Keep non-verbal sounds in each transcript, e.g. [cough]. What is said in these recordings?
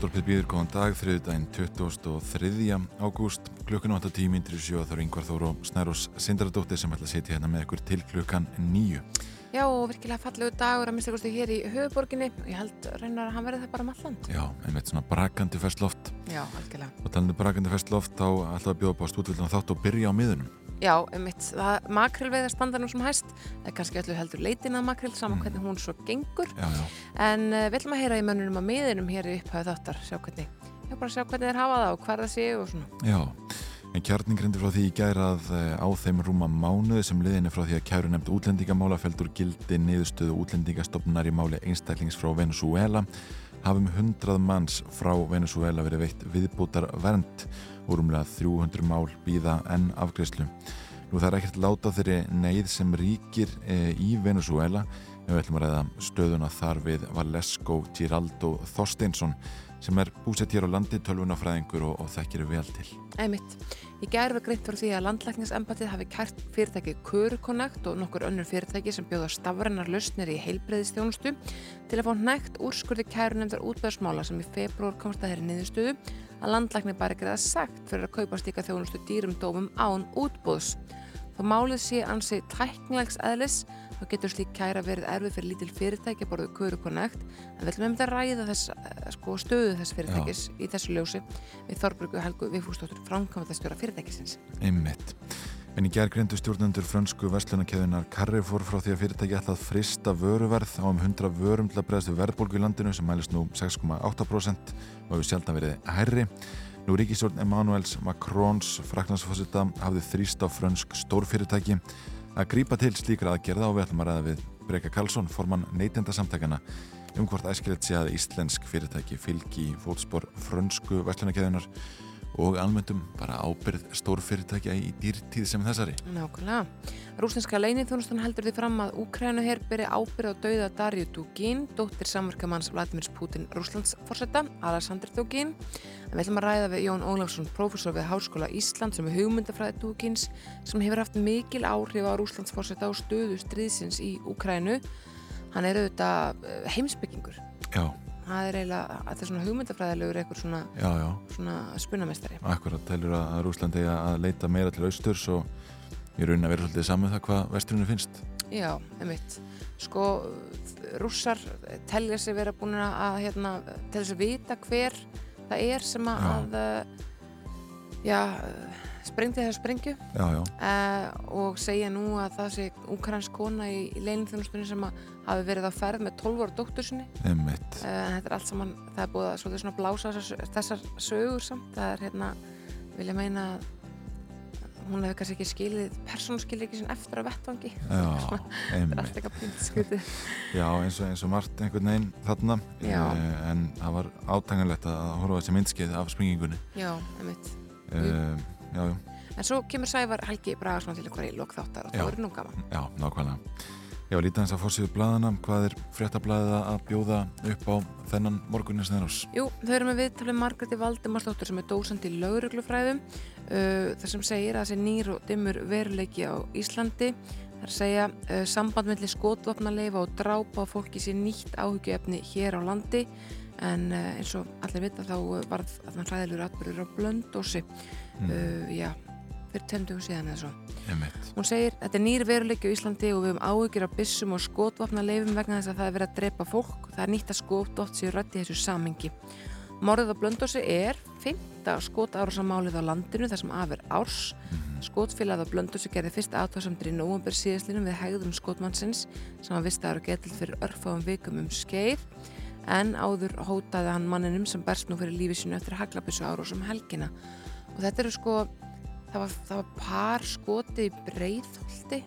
Útvarpið býður góðan dag, þriðdæginn 23. ágúst, klukkan 8 tímindri sjó þar yngvar þóru og Snærós Sindradóttir sem ætla að setja hérna með ykkur til klukkan 9. Já, og virkilega fallegu dagur að mista kosti hér í höfuborginni og ég held reynar að hann verði það bara um alland. Já, einmitt svona brakandi festloft Já, algjörlega. og talandi um brakandi festloft þá ætla að bjóða bara stúdvöldan þátt og byrja á miðunum. Já, einmitt, það makrilveið að standa nú sem hæst, er kannski öllu heldur leitin að makril saman hvernig hún svo gengur, Já, já, en uh, við ætlum að heyra í mönnunum að miðinum hér í upphæðu þáttar, sjá hvernig, já bara sjá hvernig þeir hafa það og hvar það séu og svona. já. En kjarning reyndi frá því í gæra að eh, á þeim rúma mánuði sem liðinni frá því að kæru nefnd útlendingamála feldur gildi niðurstöðu útlendingastofnar í máli einstaklings frá Venezuela hafum hundrað manns frá Venezuela verið veitt viðbútar vernd og rúmlega 300 mál býða enn afgreyslu. Nú það er ekkert láta þeirri neyð sem ríkir e, í Venezuela en við ætlum að ræða stöðuna þar við Valesco Giraldo Þorsteinsson sem er búsett hér á landi tölvunafræðingur og, og þekkir vel til. Einmitt. Í gæri var greint fyrir því að landlækningsembatið hafi kært fyrirtæki Körukonnekt og nokkur önnur fyrirtæki sem bjóða stafrænar lausnir í heilbreyðistjónustu til að fá nægt úrskurði kærunemndar útbæðsmála sem í februar komst að þeirri niðurstöðu að landlækni bara greiða sagt fyrir að kaupa stíka þjónustu dýrum dómum án útbúðs. Þó málið sé ansi tæknilegs eðlis þá getur slík kæra verið erfið fyrir lítil fyrirtæki borðið Körukonnekt en við ætlum einmitt að ræða þess, eh, sko, stöðu þess fyrirtækis í þessu ljósi við Þorbruggu Helgu Vigfúsdóttur framkvæmastjóra fyrirtækisins. Einmitt. En í gerð greindu stjórnendur frönsku vestlunarkeðunar Carrefour frá því að fyrirtæki ætla að frista vöruverð á um 100 vörum til að bregðast við verðbólgu í landinu sem mælist nú 6,8% og hefur sjálf verið herri. Nú ríkistjórn Emmanuels Macrons fraknarsfossita hafði þrýst á frönsk stórfyrirtæki að grípa til slíkra aðgerða og við ætlum að ræða við Breka Karlsson, formann neytenda samtakana um hvort æskilegt sé að íslensk fyrirtæki fylgi fótspor frönsku vestlunarkeðunar og almenntum bara ábyrð stórfyrirtækja í dýrtíð sem þessari. Nákvæmlega. Rúsneska leinithjónustan heldur því fram að Úkrænu hér byrja ábyrð á dauða Darju Dugin, dóttir samverkamanns Vladimir Putin Rúslands fórsetta, Alessandr Dugin. En við ætlum að ræða við Jón Ólafsson, prófessor við Háskóla Ísland sem er hugmyndafræði Dugins, sem hefur haft mikil áhrif á Rúslands fórsetta og stöðu stríðsins í Úkrænu. Hann er auðvitað eh, heimsbyggingur. Já, Það er eiginlega, þetta er svona hugmyndafræðilegur eitthvað svona, já, já. svona spunamestari. Akkurat telur að Rúslandi að leita meira til austurs og í raunin að vera svolítið saman það hvað vesturinu finnst. Já, einmitt. Sko, rússar telja sig vera búin að hérna, telja sig vita hver það er sem að, að já, sprengdi þessu sprengju. Já, já, uh, og segja nú að það sé úkransk kona í, í leinþjónustunni sem að hafi verið á ferð með 12 ára dóttur sinni. Uh, þetta er allt saman, það er búið að svolítið svona blása þessar, þessar sögur samt. Það er hérna, vilja meina að hún hefur kannski ekki skilið persónskilið eftir á vettvangi. Já, [laughs] einmitt. [laughs] Já, eins og, eins og margt einhvern veginn þarna. Eh, en það var átanganlegt að horfa þessi myndskeið af springingunni. Já, einmitt. Uh, já, já, En svo kemur Sævar Helgi Bragarsson til ykkur í lokþáttar og það verður nú gaman. já, nákvæmlega. Já, lítið hans að fórsýðu bladana, hvað er fréttablaðið að bjóða upp á þennan morgunin snærós? Jú, þau eru með viðtalið Margreti Valdimarsdóttur sem er dósand í lauruglufræðum uh, þar sem segir að þessi nýr og dimmur veruleiki á Íslandi þar að segja uh, samband mellir skotvapnaleifa og drápa á fólki sér nýtt áhugjöfni hér á landi en uh, eins og allir vita þá varð að þann hræðilegur atbyrður á blöndósi uh, já, fyrir tveimdugum síðan eða svo. Hún segir, þetta er nýr veruleiki á Íslandi og við höfum áhyggjur af byssum og skotvapna leifum vegna þess að það er verið að drepa fólk. Það er nýtt að skotdótt sér rætti þessu samengi. Morðið á Blöndósi er fymta skotárásamálið á landinu þar sem af er árs. Skotfélagið á Blöndósi gerði fyrst aðtáðsamdur í nóvambur síðastlinu við hegðum skotmannsins sem var vistaður og getill fyrir örfáum vikum um skeið en áður hótaði hann manninum sem berst nú fyrir lífi sínu eftir haglabissu árós um helgina. Og þetta eru sko, það var, það var par skoti í breiðholti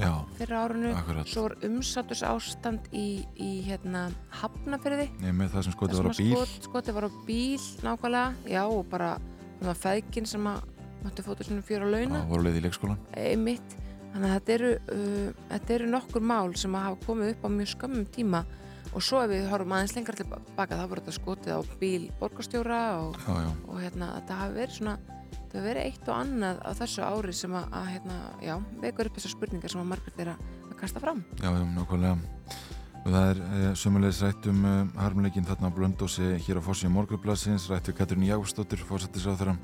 Já, fyrir árunu, Akkurat. svo var umsátus ástand í, í hérna hafnafyrði með það sem skotið þar var á bíl. skot, skotið var á bíl nákvæmlega, já og bara svona feðgin sem að máttu fóta svona fjóra launa voru leið í leikskólan. Þannig að þetta eru, uh, þetta eru nokkur mál sem að hafa komið upp á mjög skömmum tíma og svo ef við horfum aðeins lengra tilbaka þá voru þetta skotið á bíl borgarstjóra og, Já, já, og hérna, þetta hafi verið svona þetta hafi verið eitt og annað á þessu ári sem að, að hérna, já, vekur upp þessar spurningar sem að margir þeirra að kasta fram já, já, nákvæmlega. Það er e, sömulegis rætt um e, harmleikin þarna á Blöndósi hér á Fossíu Morgublasins, rætt við Katrin Jágstóttur, fórsættisáþuram,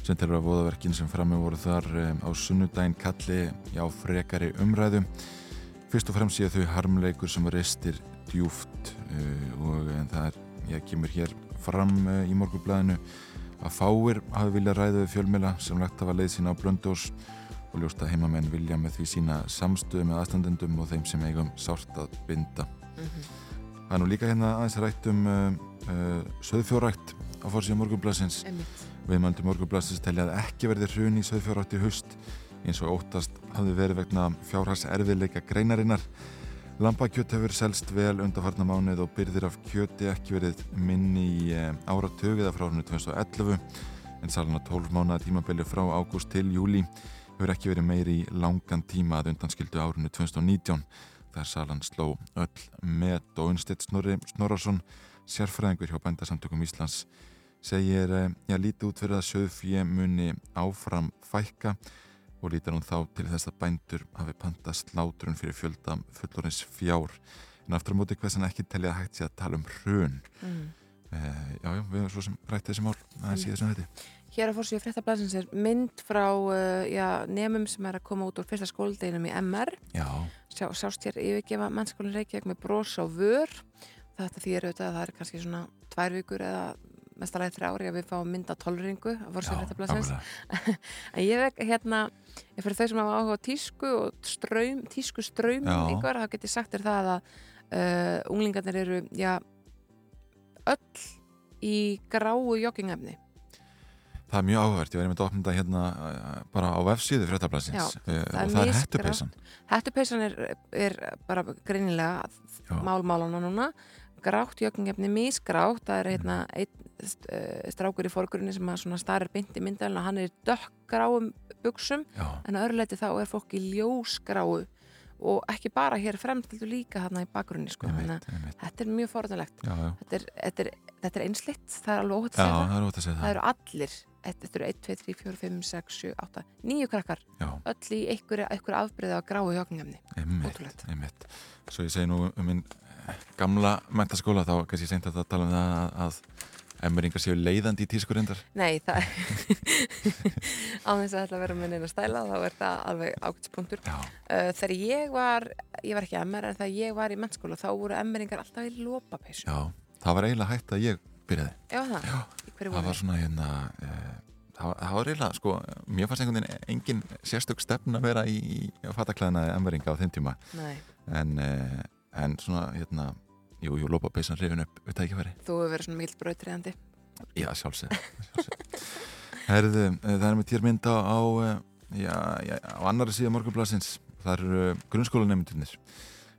sem telur að voðaverkin sem frammi voru þar e, á sunnudaginn kalli já frekari umræðu. Fyrst og fremst séu þau harmleikur sem reistir djúft uh, og en það er, ég kemur hér fram uh, í morgublaðinu að fáir hafi viljað ræða við fjölmila sem lagt hafa leið sína á Blöndós og ljóst að heimamenn vilja með því sína samstöðu með aðstandendum og þeim sem eigum sárt að binda. Það er nú líka hérna aðeins rætt um uh, uh, söðfjórækt á fórsíða morgublaðsins. Einmitt. Viðmældi morgublaðsins telja að ekki verði hrun í söðfjórækt í haust eins og óttast hafði verið vegna fjárhags erfiðleika greinarinnar. Lambakjöt hefur selst vel undarfarna mánuð og byrðir af kjöti ekki verið minni í eh, áratögiða frá árunni 2011 en salana 12 mánuða tímabili frá ágúst til júli hefur ekki verið meiri í langan tíma að undanskildu árunni 2019 þar salan sló öll met. Og Unnstedt Snorri Snorarsson sérfræðingur hjá bændasamtökum Íslands segir eh, já, lítið út fyrir að söðfjö muni áfram fækka og lítar hún þá til þess að bændur hafi panta slátrun fyrir fjölda fullorins fjár. En aftur á móti hversan ekki telja hægt sé að tala um hrun? Mm. eh, já, já, við erum svo sem rætti þessi mál aðeins í þessum þetta Hér á fórsíðu fréttablasins er mynd frá uh, já, nemum sem er að koma út úr fyrsta skóldeinum í MR já, Sjá, sjást hér yfirgefa mennskólinn Reykjavík með bros á vör. Þetta þýr auðvitað að það er kannski svona tvær vikur eða mestalega þrjá ári að við fáum mynda tólringu á fórsíðu já, fréttablasins nákvæmlega. [laughs] En ég vek hérna, ég fyrir þau sem hafa áhuga tísku og ströym, tísku ströymum Já. ykkur, þá get ég sagt þér það að uh, unglingarnir eru, já, öll í gráu joggingefni. það er mjög áhugavert, ég var einmitt að opna þetta hérna eh, bara á vefsíðu fréttablasins Já, eh, það er og það er misgrátt. hettupeysan Hettupeysan er, er bara greinilega Já. málmálana núna, grátt joggingefni, misgrátt, það er hérna einn uh, strákur í forgrunni sem að svona starir bynd í myndalina, hann er dökkgráum buksum já, en að öðru leiti þá er fólk í ljósgráu og ekki bara hér fremst heldur líka þarna í bakgrunni sko. Einmitt þetta er mjög forðanlegt þetta þetta þetta er einslitt, það er alveg óhætt að segja það. það er eru allir, þetta eru 1, 2, 3, 4, 5, 6, 7, 8 nýju krakkar, já, öll í einhverju afbreyði á gráu hjókningamni einmitt, einmitt. Svo ég segi nú um minn eh, gamla mentaskóla þá kannski seint að tala um það að, að emmeringar séu leiðandi í tískurindar Nei, það [laughs] á þess að þetta verður með neina stæla þá er það alveg ágætspunktur. Já, uh, þegar ég var, ég var ekki MR en þegar ég var í mennskóla þá voru emmeringar alltaf í lópapeysu já, það var eiginlega hægt að ég byrjaði. Já, það, Já, það var svona hérna uh, það, það var eiginlega, sko, mér fannst einhvern veginn engin sérstök stefn að vera í, í fattaklæðina emmeringa á þeim tíma. Nei, en, uh, en svona hérna jú, jú, lópa peysan rifin upp við tækifæri þú hefur verið svona mikill brautriðandi Já, sjálfsög. Herðu, eh, það er með týr mynd á, eh, já, já, á annari síða morgunblasins. Það eru grunnskólanemyndunir.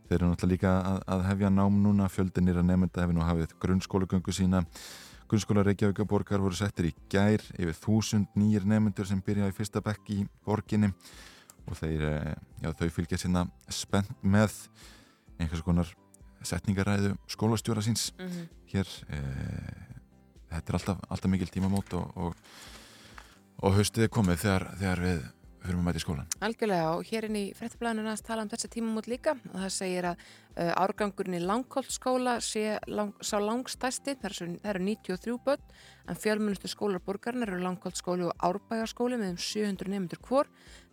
Þeir eru náttúrulega líka að, að hefja nám núna, fjöldinir að nemynda hefur nú hafið grunnskólagöngu sína. Grunnskóla Reykjavíkaborgar voru settir í gær yfir þúsund nýjir nemyndur sem byrja í fyrsta bekk í borginni og þeir, eh, já, þau fylgja sinna spennt með einhvers konar setningaræðu skólastjóra síns mm -hmm. hér eh, þetta er alltaf, alltaf mikil tímamót og, og, og haustið er komið þegar, þegar við fyrir að mæta í skólan Algjörlega og hér inn í fréttablaðinu næst tala um þessi tímamót líka og það segir að uh, árgangurinn í Langholtskóla sé lang, sá langstæsti, það eru, það eru 93 börn en fjölmunustu skólar borgarnar eru Langholtskóli og Árbæjarskóli með um 700 nefndur hvor.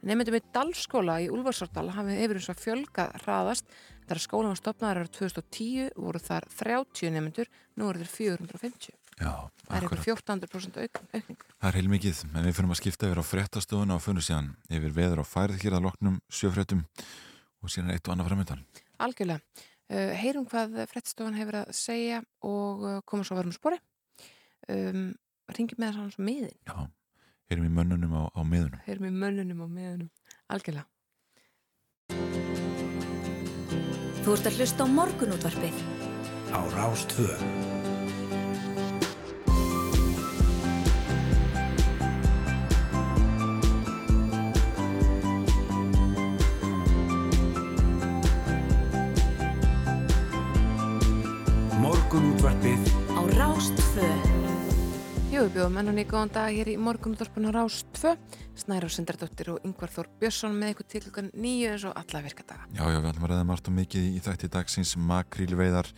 Nefndum í Dalskóla í Úlfarsárdal hafi hefur eins og fjölga hraðast að skólan var stopnaðar ára 2010 voru þar 30 nefndur, nú eru þeir 450. Já, Það er ykkur 14% auk, aukning. Það er heilmikið, en við fyrir að skipta yfir á fréttastofuna og fyrir síðan yfir veður á færið hér að loknum sjöfréttum og síðan eitt og annað framöndan. Algjörlega. Uh, heyrum hvað frettstofan hefur að segja og uh, komum svo að vera um spori. Um, ringjum með þess að miðin. Já, heyrum í mönnunum á, á miðunum. Heyrum í mönnunum og miðunum. Algjörlega. Þú ert að hlusta á morgunútvarpið. Á Rástvö Morgunútvarpið. Á Rástvö Jú, við bjóðum enn og nýja góðan dag hér í morgunúttorpun á Rás 2. Snæra og Sindardóttir og Yngvar Þór Björnsson með ykkur til klukkan nýju eins og alla virkadaga. Já, já, við ætlum að ræða margt og mikið í þætti dagsins makrílveiðar,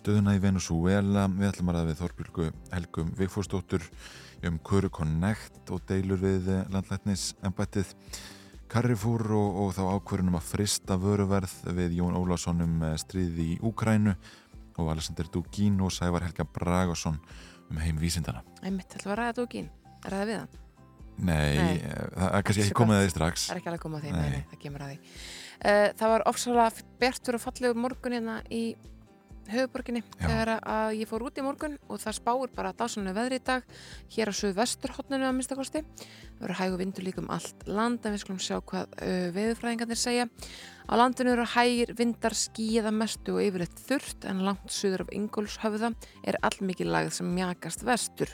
stöðuna í Venezuela, við ætlum að ræða við Þorbjörgu Helgum Vigfórsdóttur um Kuru Connect og deilur við landlætnis ennbættið Carrefour og, og þá ákverðunum að frista vöruverð við Jón Ólásson um stríði í Úkrænu og Alexander Dugin og Sævar Helga Bragason um heim vísindana. Æmitt, ætlum að ræða Dugin, ræða við hann? Nei, Nei. það er kannski ekki komið að því strax. Það er ekki alveg komað því, Nei. nei, það kemur að því. Uh, það var ofsalega bjartur og fallegur morgun hérna í höfuborginni þegar að ég fór út í morgun og það spáir bara dásanlega veðri í dag hér á suðvesturhóttninu að minnstakosti það verður hægu vindur líka um allt land en við skulum sjá hvað veðurfræðingarnir segja. Á landinu eru hægir vindar skíða mestu og yfirleitt þurrt en langt suður af Ingólfshöfða er allmikið lagð sem mjakast vestur.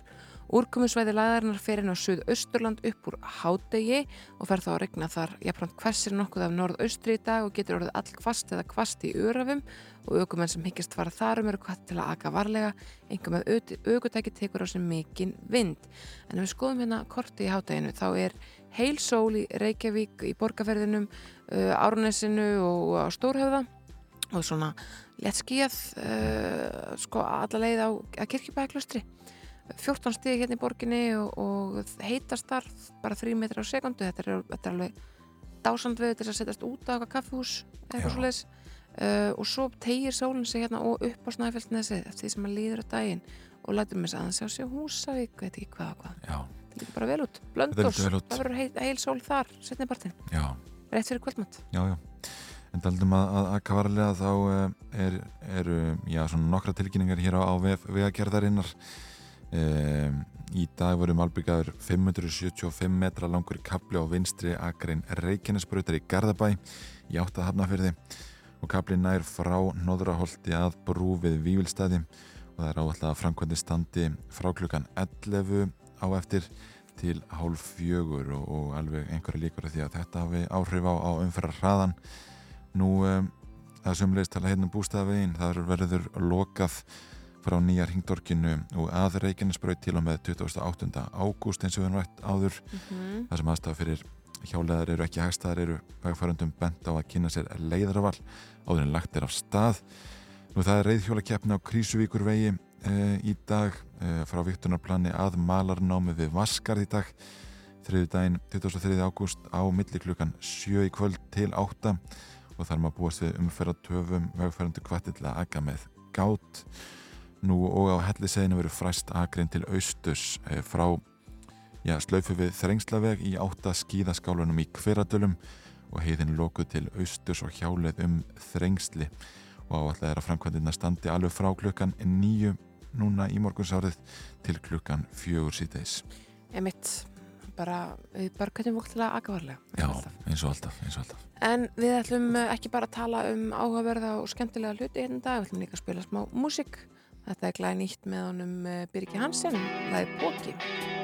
Úrkomusvæði lagðarinnar fer inn á suðausturland upp úr hádegi og fer þá að regna þar. Jafnframt hversir nokkuð af norðaustri í dag og getur orðið all kvast eða kvast í örafum og aukumenn sem hyggjast fara þarum eru hvað til að aga varlega, einhver með aukutæki tekur á sem mikinn vind. En ef við skoðum hérna korti í hádeginu þá er heil sól í Reykjavík, í Borgaferðinum, uh, Árnesinu og á Stórhöfða. Og svona léttskíjað uh, sko alla leið á kirkjubæklustri. 14 stíði hérna í borginni og, og heitast þar bara 3 metrar á sekundu þetta er, þetta er alveg dásand við til að setjast út á eitthvað kaffihús eitthvað svoleiðis uh, og svo tegir sólinn sig hérna og upp á snæfellnesi eftir því sem að líður á daginn og lætum við að sjá sér Húsavík veit ekki hvað og hvað, þetta lítur bara vel út. Út. það verður heil, heil sól þar setni partin, já, rétt fyrir kvöldmatt já, já. En taldum að, að akka varlega þá eh, er, eru, já, svona nokkra tilkynningar hér á, á vegagerðarinnar. Um, í dag voru malbyggaður 575 metra langur kapli á vinstri akrein Reykjanesbrautar í Garðabæ í átta hafnafyrði og kapli nær frá Nóðraholti að brú við Vívilstaði og það er áallega að framkvæmdi standi frá klukkan 11 á eftir til hálf fjögur og, og alveg einhverja líkur að því að þetta hafi áhrif á, á umferðar hraðan nú um, það sem leist tala hérna um bústæðavegin það verður lokað frá nýja hringdorkinu og að Reykjanesbraut til og með 28. ágúst eins og við erum rætt áður. Mm þar sem aðstæða fyrir hjáleðar eru ekki hagstæðar eru vegfærandum bent á að kynna sér leiðarval áður en lagt er af stað nú það er reyðhjólakeppni á Krísuvíkurvegi e, í dag e, frá viktunarplani að malarnámi við Vaskarð í dag þriðu daginn 23. ágúst á milli klukkan 7 í kvöld til 8 og þar maður búast við umferðartöfum vegfærandu kvatti til að aga með gát nú og á helliseginu verið fræst akrein til austurs e, frá já, slaufu við þrengslaveg í átta skíðaskálunum í hveradölum og heiðin lokuð til austurs og hjáleið um þrengsli og áallega er að framkvæmdina standi alveg frá klukkan nýju núna í morgunsárið til klukkan fjögur síðdeis. Emitt, bara, við bara hvernig fólk til að aga varlega Já, eins og alltaf, eins og alltaf. En við ætlum eh, ekki bara að tala um áhugaverða og skemmtilega hluti hérna dag, við ætlum líka að spila smá músík. Þetta er glæði nýtt með honum eh, Birgi Hansen, það er Póki.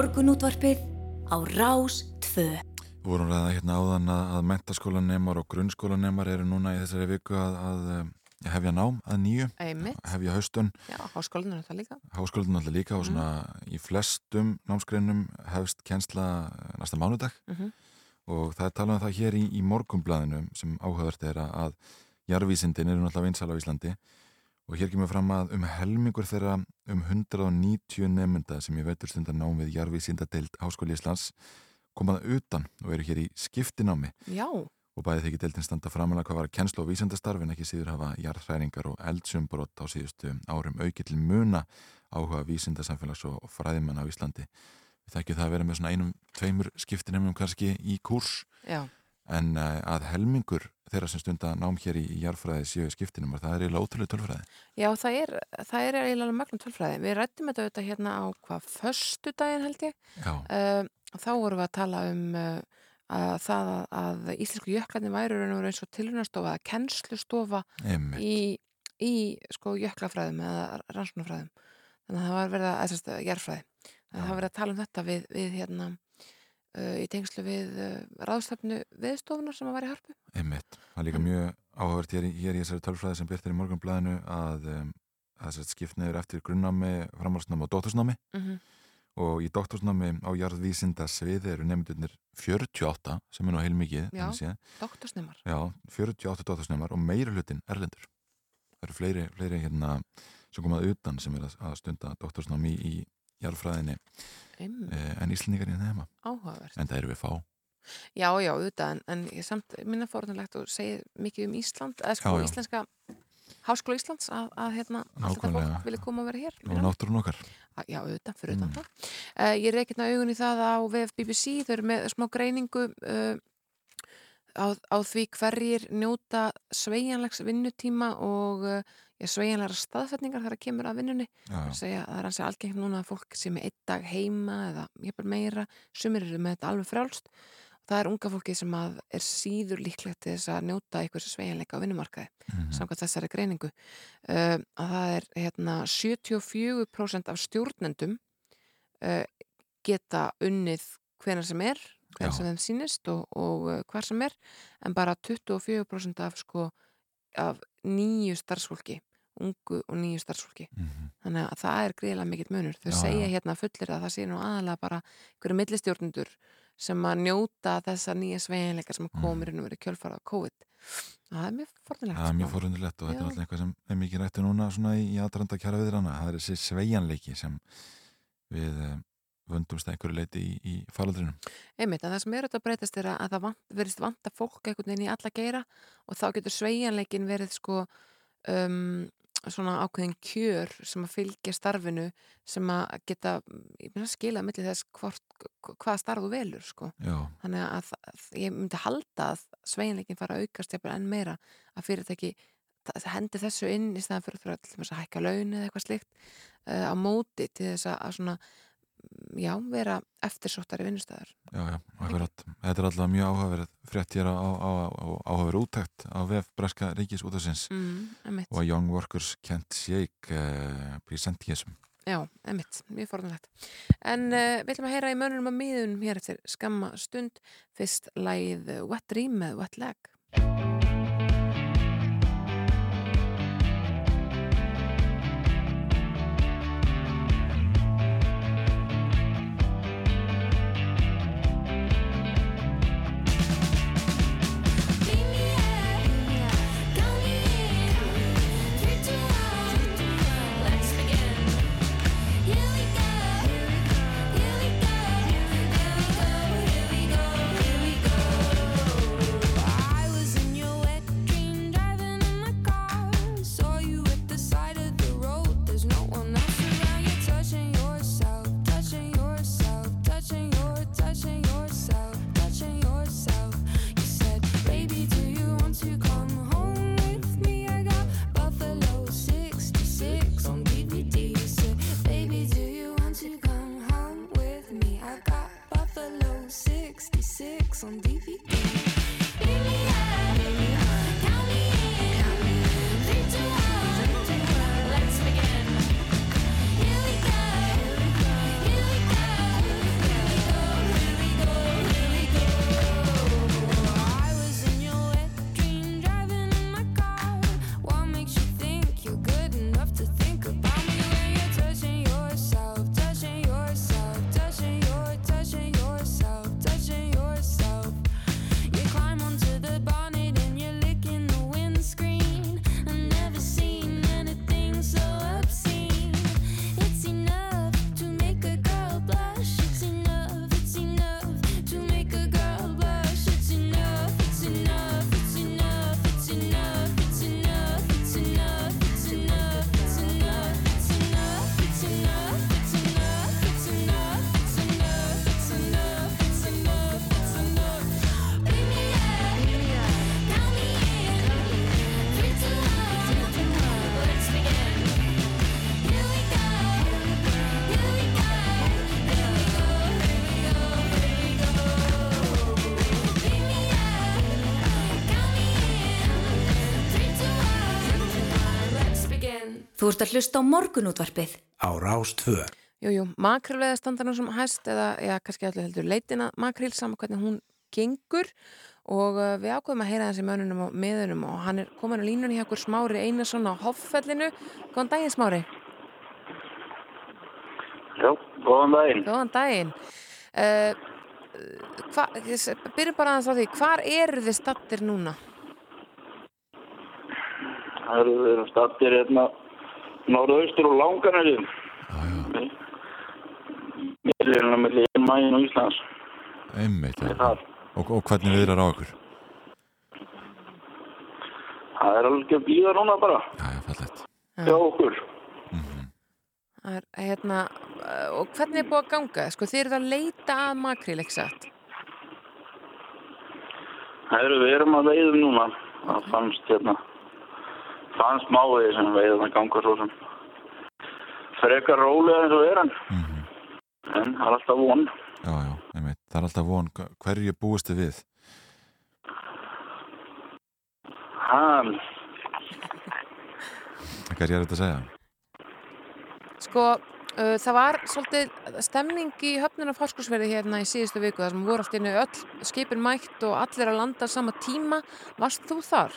Morgunútvarpið á Rás 2. Við vorum ræða hérna áðan að, að mentaskólanemar og grunnskólanemar eru núna í þessari viku að, að eh, hefja nám að nýju, Einmitt. hefja haustun, Já, háskólinu er það líka. háskólanum alltaf líka og svona í flestum námsgreinum hefst kensla næsta mánudag Mhm. og það er talað um það hér í, í morgumblaðinu sem áhugavert er að, jarðvísindin eru náttúrulega vinsal á Íslandi og hér kemur fram að um helmingur þeirra um 190 nefnda sem ég veitur stundar nám við jarðvísindadeild Háskóli Íslands komaða utan og eru hér í skiptinámi. Já, og bæði þykir deildin standa framalega hvað var að kennslu og vísindastarf en ekki síður hafa jarðhræringar og eldsumbrott á síðustu árum aukill muna áhuga vísindasamfélags og fræðimann á Íslandi. Við þekkjum það að vera með svona einum, tveimur skiptinemum kannski í kúrs. Já, en uh, að helmingur þeirra sem stunda nám hér í, í jarðfræði séu skiptinumar, það er eiginlega ótrúlega tölfræði. já, það er, það er eiginlega magnum tölfræði. Við rættum þetta auðvitað hérna á hvað, föstu daginn held ég. Já, Uh, þá vorum við að tala um uh, að það að, að íslensku og veru eins og tilhörnastofa eða kennslustofa í, í sko jöklafræðum eða rannsóknarfræðum. Þannig að það var verið að, sérst, jarfræði. Að það var verið að tala um þetta við, við hérna í tengslu við uh, ráðstafnu viðstofunar sem að var í harpu. Einmitt. Það er líka mjög áhugavert hér, hér í þessari tölfræði sem byrtir í morgunblæðinu að um, að skiptniður eftir grunnnámi, framhalsnámi og dóttursnámi Mm -hmm. og í doktorsnámi á jarðvísinda sviði eru nefndunir 48 sem er nú heil mikið Já. Doktorsnemar. Já, 48 doktorsnemar og meiri hlutin erlendur það eru fleiri, fleiri hérna sem komað utan sem er að, að stunda doktorsnámi í, í jarðfræðinni Mm. eh, en Íslandingar í nema Áhugavert. en það eru við fá Já, já, auðvitað, en, en ég samt minna fórhundalegt og segir mikið um Ísland, eða sko Já, já. íslenska Háskóla Íslands að, að hérna, allt þetta Nákvæmlega. fólk vilja koma að vera hér. og náttúrun okkar Að- Já, auðvitað, fyrir Mm. það. Uh, ég reikna augun í það á VF BBC, þau eru með smá greiningu uh, á, á því hverjir njóta sveigjanlegs vinnutíma og uh, sveigjanlegra staðfætningar þar að kemur að vinnunni. segja, það er hansi algengt núna að fólk sem er einn dag heima eða jafnvel meira, sumir eru með þetta alveg frjálst. Það er unga fólki sem er síður líklegt til þess að njóta einhversu sveigjanleika á vinnumarkaði mhm, samkvæmt þessari greiningu uh, að það er hérna 74% af stjórnendum uh, geta unnið hvenar sem er Já. sem þeim sýnist og, og uh, hvar sem er en bara 24% af sko af nýju starfsfólki ungu og nýju starfsfólki mhm, þannig að það er greiðlega mikill munur þau Já, segja já. hérna fullir að það sé nú aðalega bara einhverju millistjórnendur sem að njóta þessa nýja sveiginleika sem Mhm. komur inn og verið kjölfara á COVID það er mjög forðulegt það er mjög forundilegt og þetta er Já. alltaf eitthvað sem er mikið rættu núna svona í, aðdraranda kjara viðrana það er þessi sveigjanleiki sem við eh, vöndumst að einhverju leiti í, í faraldrinum Einmitt, en það sem er auðvitað að breytast er að að það vant, verðist vanta fólk einhvern veginn í alla geira og þá getur sveigjanleikin verið sko um, svona ákveðin kjör sem að fylgja starfinu sem að geta ég meina skila milli þess hvort, hvað starf þú velur sko. já, Þannig að, að ég myndi halda að sveigjanleikin fara að aukast jafnvel enn meira að fyrirtæki það hendi þessu inn í staðan fyrir, fyrir að, að hækka laun eða eitthvað slikt uh, á móti til þess að, að svona já, vera eftirsóttari vinnustæðar. já, já, akkurat þetta er alltaf mjög áhugaverð frétt hér á, á, á, áhugaverð úttækt á vef Breska Ríkis útafsins Mm, og Young Workers Can't Shake uh, Presentism Já, emitt, mjög forðanlegt. En uh, við ætlum að heyra í mönnum að miðunum hér eftir skamma stund. Fyrst lagið Wet Dream með Wet Leg. Þú ert að hlusta á morgunútvarpið. Á Rás 2. Jújú, makrilveða standa nú sem hæst eða, eða kannski allir heldur leitina makril saman hvernig hún gengur og uh, við ákveðum að heyra þessi mönunum og miðunum og hann er komin á línunni hjá okkur Smári Einarsson á Hoffellinu. Góðan daginn Smári. Já, góðan daginn. Góðan daginn. Uh, hva, byrjum bara aðeins á því, hvar eru þið stattir núna? Það eru við stattir hérna norðaustur og langanæri. Já, já, Við erum með líðin mægin og Íslands. einmitt. Er. Og, og hvernig viðrar á okkur? Það er alveg að býða núna bara. Já, já. Já, okkur. Það Er, hérna, uh, og hvernig er búið að ganga? Sko, þið eruð að leita að makril, satt? Það eru við erum að veiðum núna. Það fannst hérna, fannst máið sem veiðum að ganga svo sem frekar rólega eins og er hann. Mm En það er alltaf von. Já, já, einmitt. Það er alltaf von. Hverju búist þið við? Hann, Hvað er þetta að segja? Sko, uh, það var svolítið stemning í höfnuna fárskursverði hérna í síðustu viku þar sem voru allt innu öll skipin mætt og allir að landa sama tíma. Varst þú þar?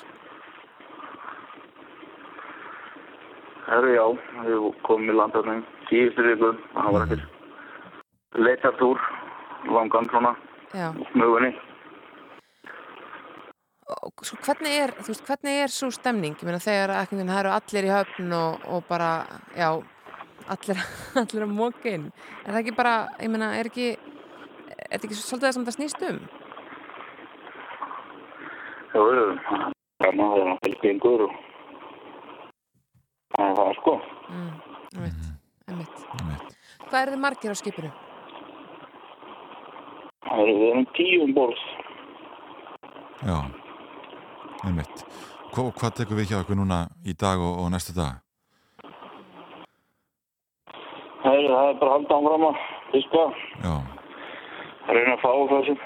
Það eru já, við komum í landarnum síðustu viku. Það var ekkert leitartúr, langan svona. Og svo hvernig er, þú veist, hvernig er svo stemning? Ég meina þegar ekki, það eru allir í höfn og, og bara, já, allir, [laughs] allir að móka inn. Er það ekki bara, ég meina, er ekki, er þetta ekki svolítið það sem það snýst um? Já, við erum gaman að vera fylgjengur og það er það sko. Mm, einmitt, einmitt. Einmitt. Hvað eru þið margir á skipinu? Það eru við erum tíu um borð. Já, einmitt. Hva, hvað tekur við hjá okkur núna í dag og, og næstu dag? Það er, það er bara að halda áfram að fiska, Já, reyna að fá það sem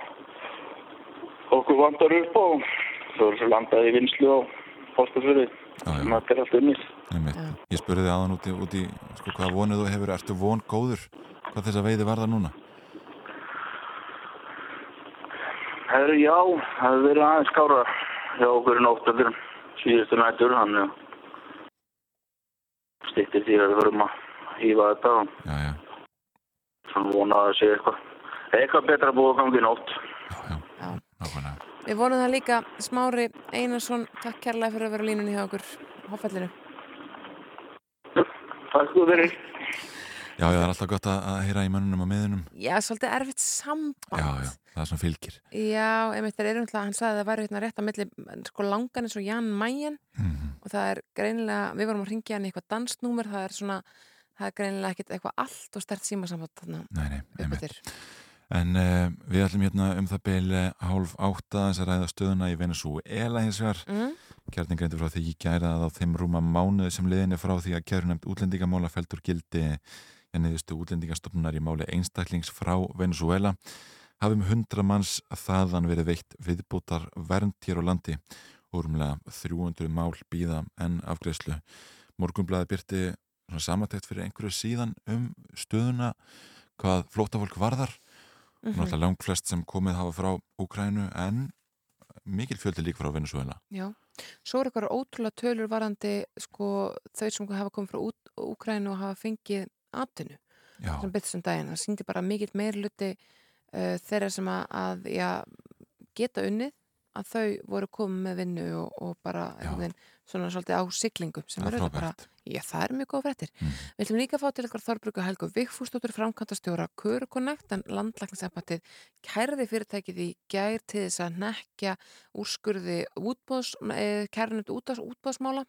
okkur vantar upp og svo er svo landað í vinslu á fórstarsfyrði. já, já, Það er allt unnið. Ég spurði þið aðan út í, út í sko, hvað vonið þú hefur, ertu von góður? Hvað þess að veiði varða núna? Eru já, það hefur verið aðeins skára hjá okkur í nóttaldur síðustu nættur, hann stýttir því að við verum að hýfa þetta og Já, já, svona vona að sé eitthvað eitthvað betra búið að gangi nótt. já, já, Já. nákvæmlega. Við vonum það líka, Smári Einarsson, takk kærlega fyrir að vera línunni hjá okkur á Hoffellinu. Takk fyrir. Já, já, það er alltaf gott að, að heyra í mönnunum og miðunum. Já, svolítið erfitt samband. Já, já, það er svona fylgir. Já, einmitt, eru umtlað, hann sagði að það væri hérna rétt á milli, sko langan eins og Jan Mæjen Mm og það er greinilega, við vorum að ringja hann í eitthvað dansnúmer, það er svona, það er greinilega ekkit eitthvað allt og stert símasamband þarna Nei, nei, einmitt. En uh, við ætlum hérna um það beili hálf átta þess að ræða stöðuna í Venezuela hins vegar. Mm? Kjarnin greindur frá því ég gæra að á þeim rúma mánuði sem liðin er frá því að nefnd útlendingamála feldur gildi en niðurstu útlendingastofnunar í máli einstaklings frá Venezuela hafum hundra manns þaðan verið veitt viðbútar vernd hér á landi og rúmlega 300 mál býða en afgreðslu. Morgunblæði byrti svona samatækt fyrir einhverju síðan um stöðuna hvað flótafólk varðar Mm náttúrulega langt flest sem komið hafa frá Úkrænu en mikil fjöldi lík frá Venezuela Já, svo er eitthvað ótrúlega tölur varandi sko þau sem hafa komið frá Úkrænu og hafa fengið atvinnu Já, sem byrðist um daginn. Það síndi bara mikill meirluti uh, þeirra sem að, að já, geta unnið að þau voru komið með vinnu og, og bara svona svolítið á siglingum sem eru er bara, já það er mjög góð fréttir. Mm. Við ætlum líka að fá til eitthvað Þorbruggu Helgu Vigfúsdóttur framkvæmtastjóra Körukonekt en landlækningsempatið kærði fyrirtækið í gær til þess að nekja úrskurði útbóðs, eh, kærunund útbóðsmála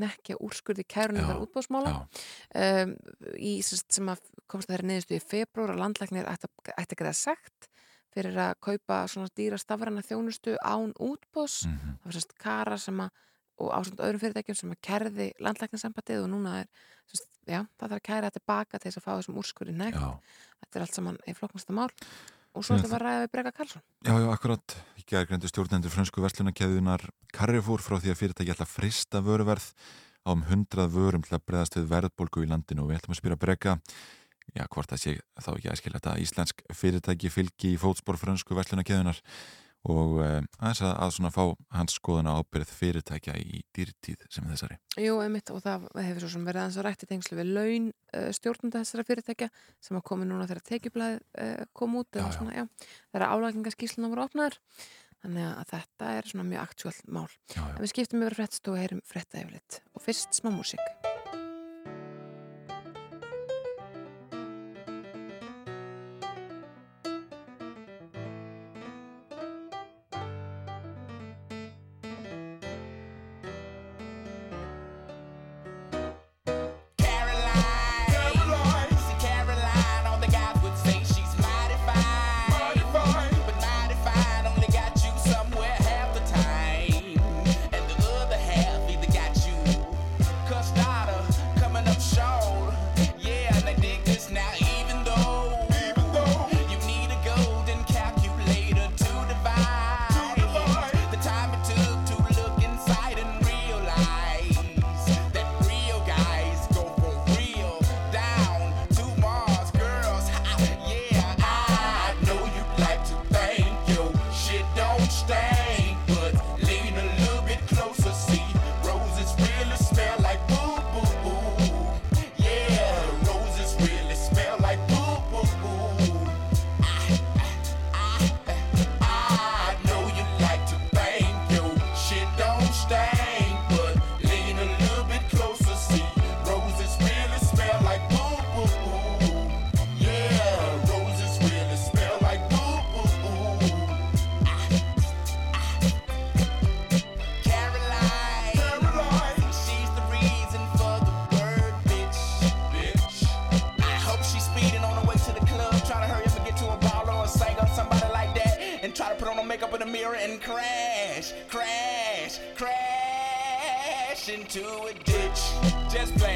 nekja úrskurði kærunundar útbóðsmála um, í, sem, sem að komst þeirra niðurstu í februar að landlæknir ætti að, greiða sekt fyrir að kaupa svona dýra stafræna þjónustu án útbóðs mhm, það var sérst Kara sem að og ásönd öðrum fyrirtækjum sem að kerði landlækningssambatið og núna er, veist, já, það þarf að kæra þetta baka til þess að fá þessum úrskurinn nekt. Já. Þetta er allt saman í flokknasta mál og svo er þetta bara ræðið við Brega Karlsson. Já, já, akkurat. Ekki aðgrendu stjórnendur fransku verslunarkæðunar Karrifúr frá því að fyrirtæki alltaf frista vöruverð á um hundrað vörum til að bregðast við verðbólgu í landinu og við ætlum að spyrja Brega já, hvort það sé þá ekki aðskilja þetta íslensk fyrirtæki fylgi í fótspór fransku verslunarkæðunar og eh, aðeins að, að svona fá hans skoðana ábyrð fyrirtækja í dýrtíð sem þessari. Jú, emitt, og það hefur svo sem verið aðeins að rætti tengslu við laun eh, stjórnunda þessara fyrirtækja sem að komi núna þegar tekjublaði eh, kom út eða já, svona, já, já þeirra álækingaskísluna voru opnaður þannig að þetta er svona mjög aktúalt mál. Já, en við skiptum yfir frettstóð og heyrum frett að yfirleitt og fyrst smá músík. into a ditch. Just play.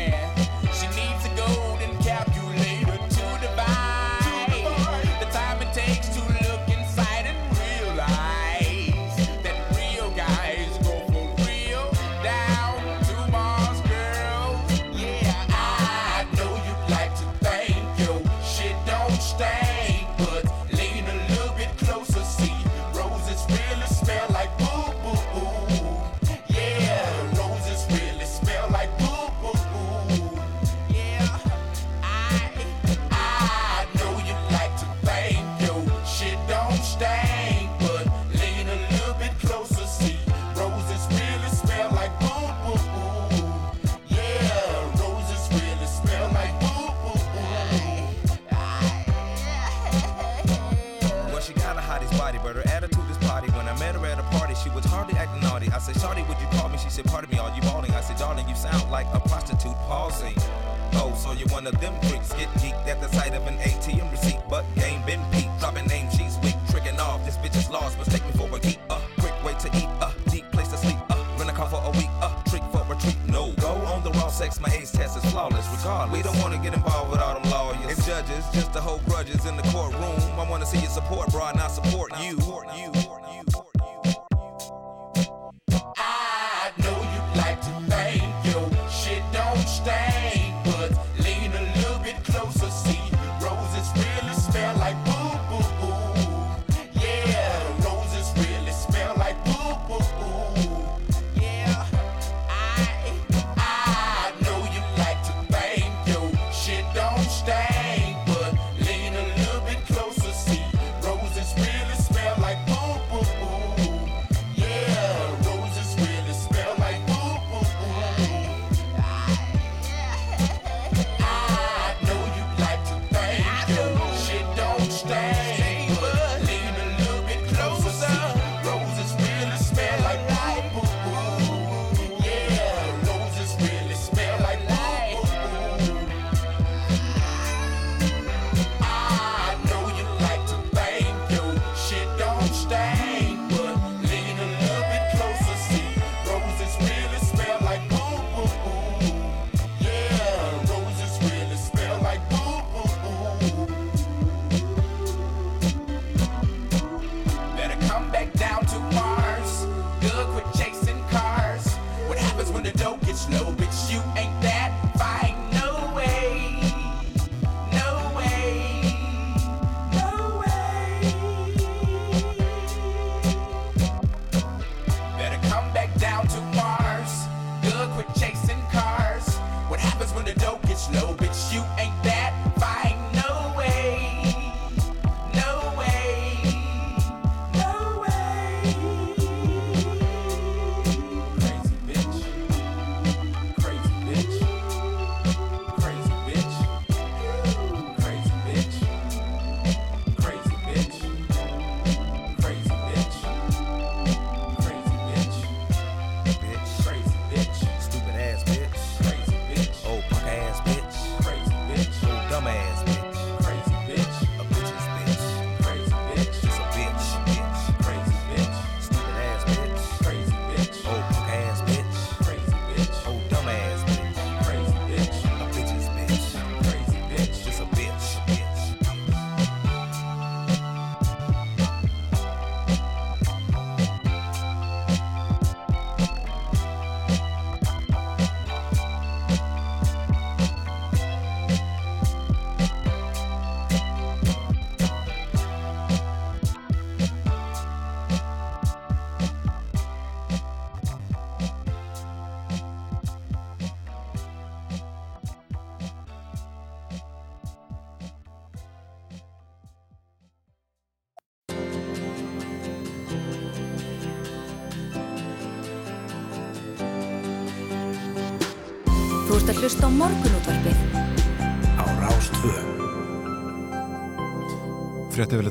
quit chasing cars. What happens when the dough gets low?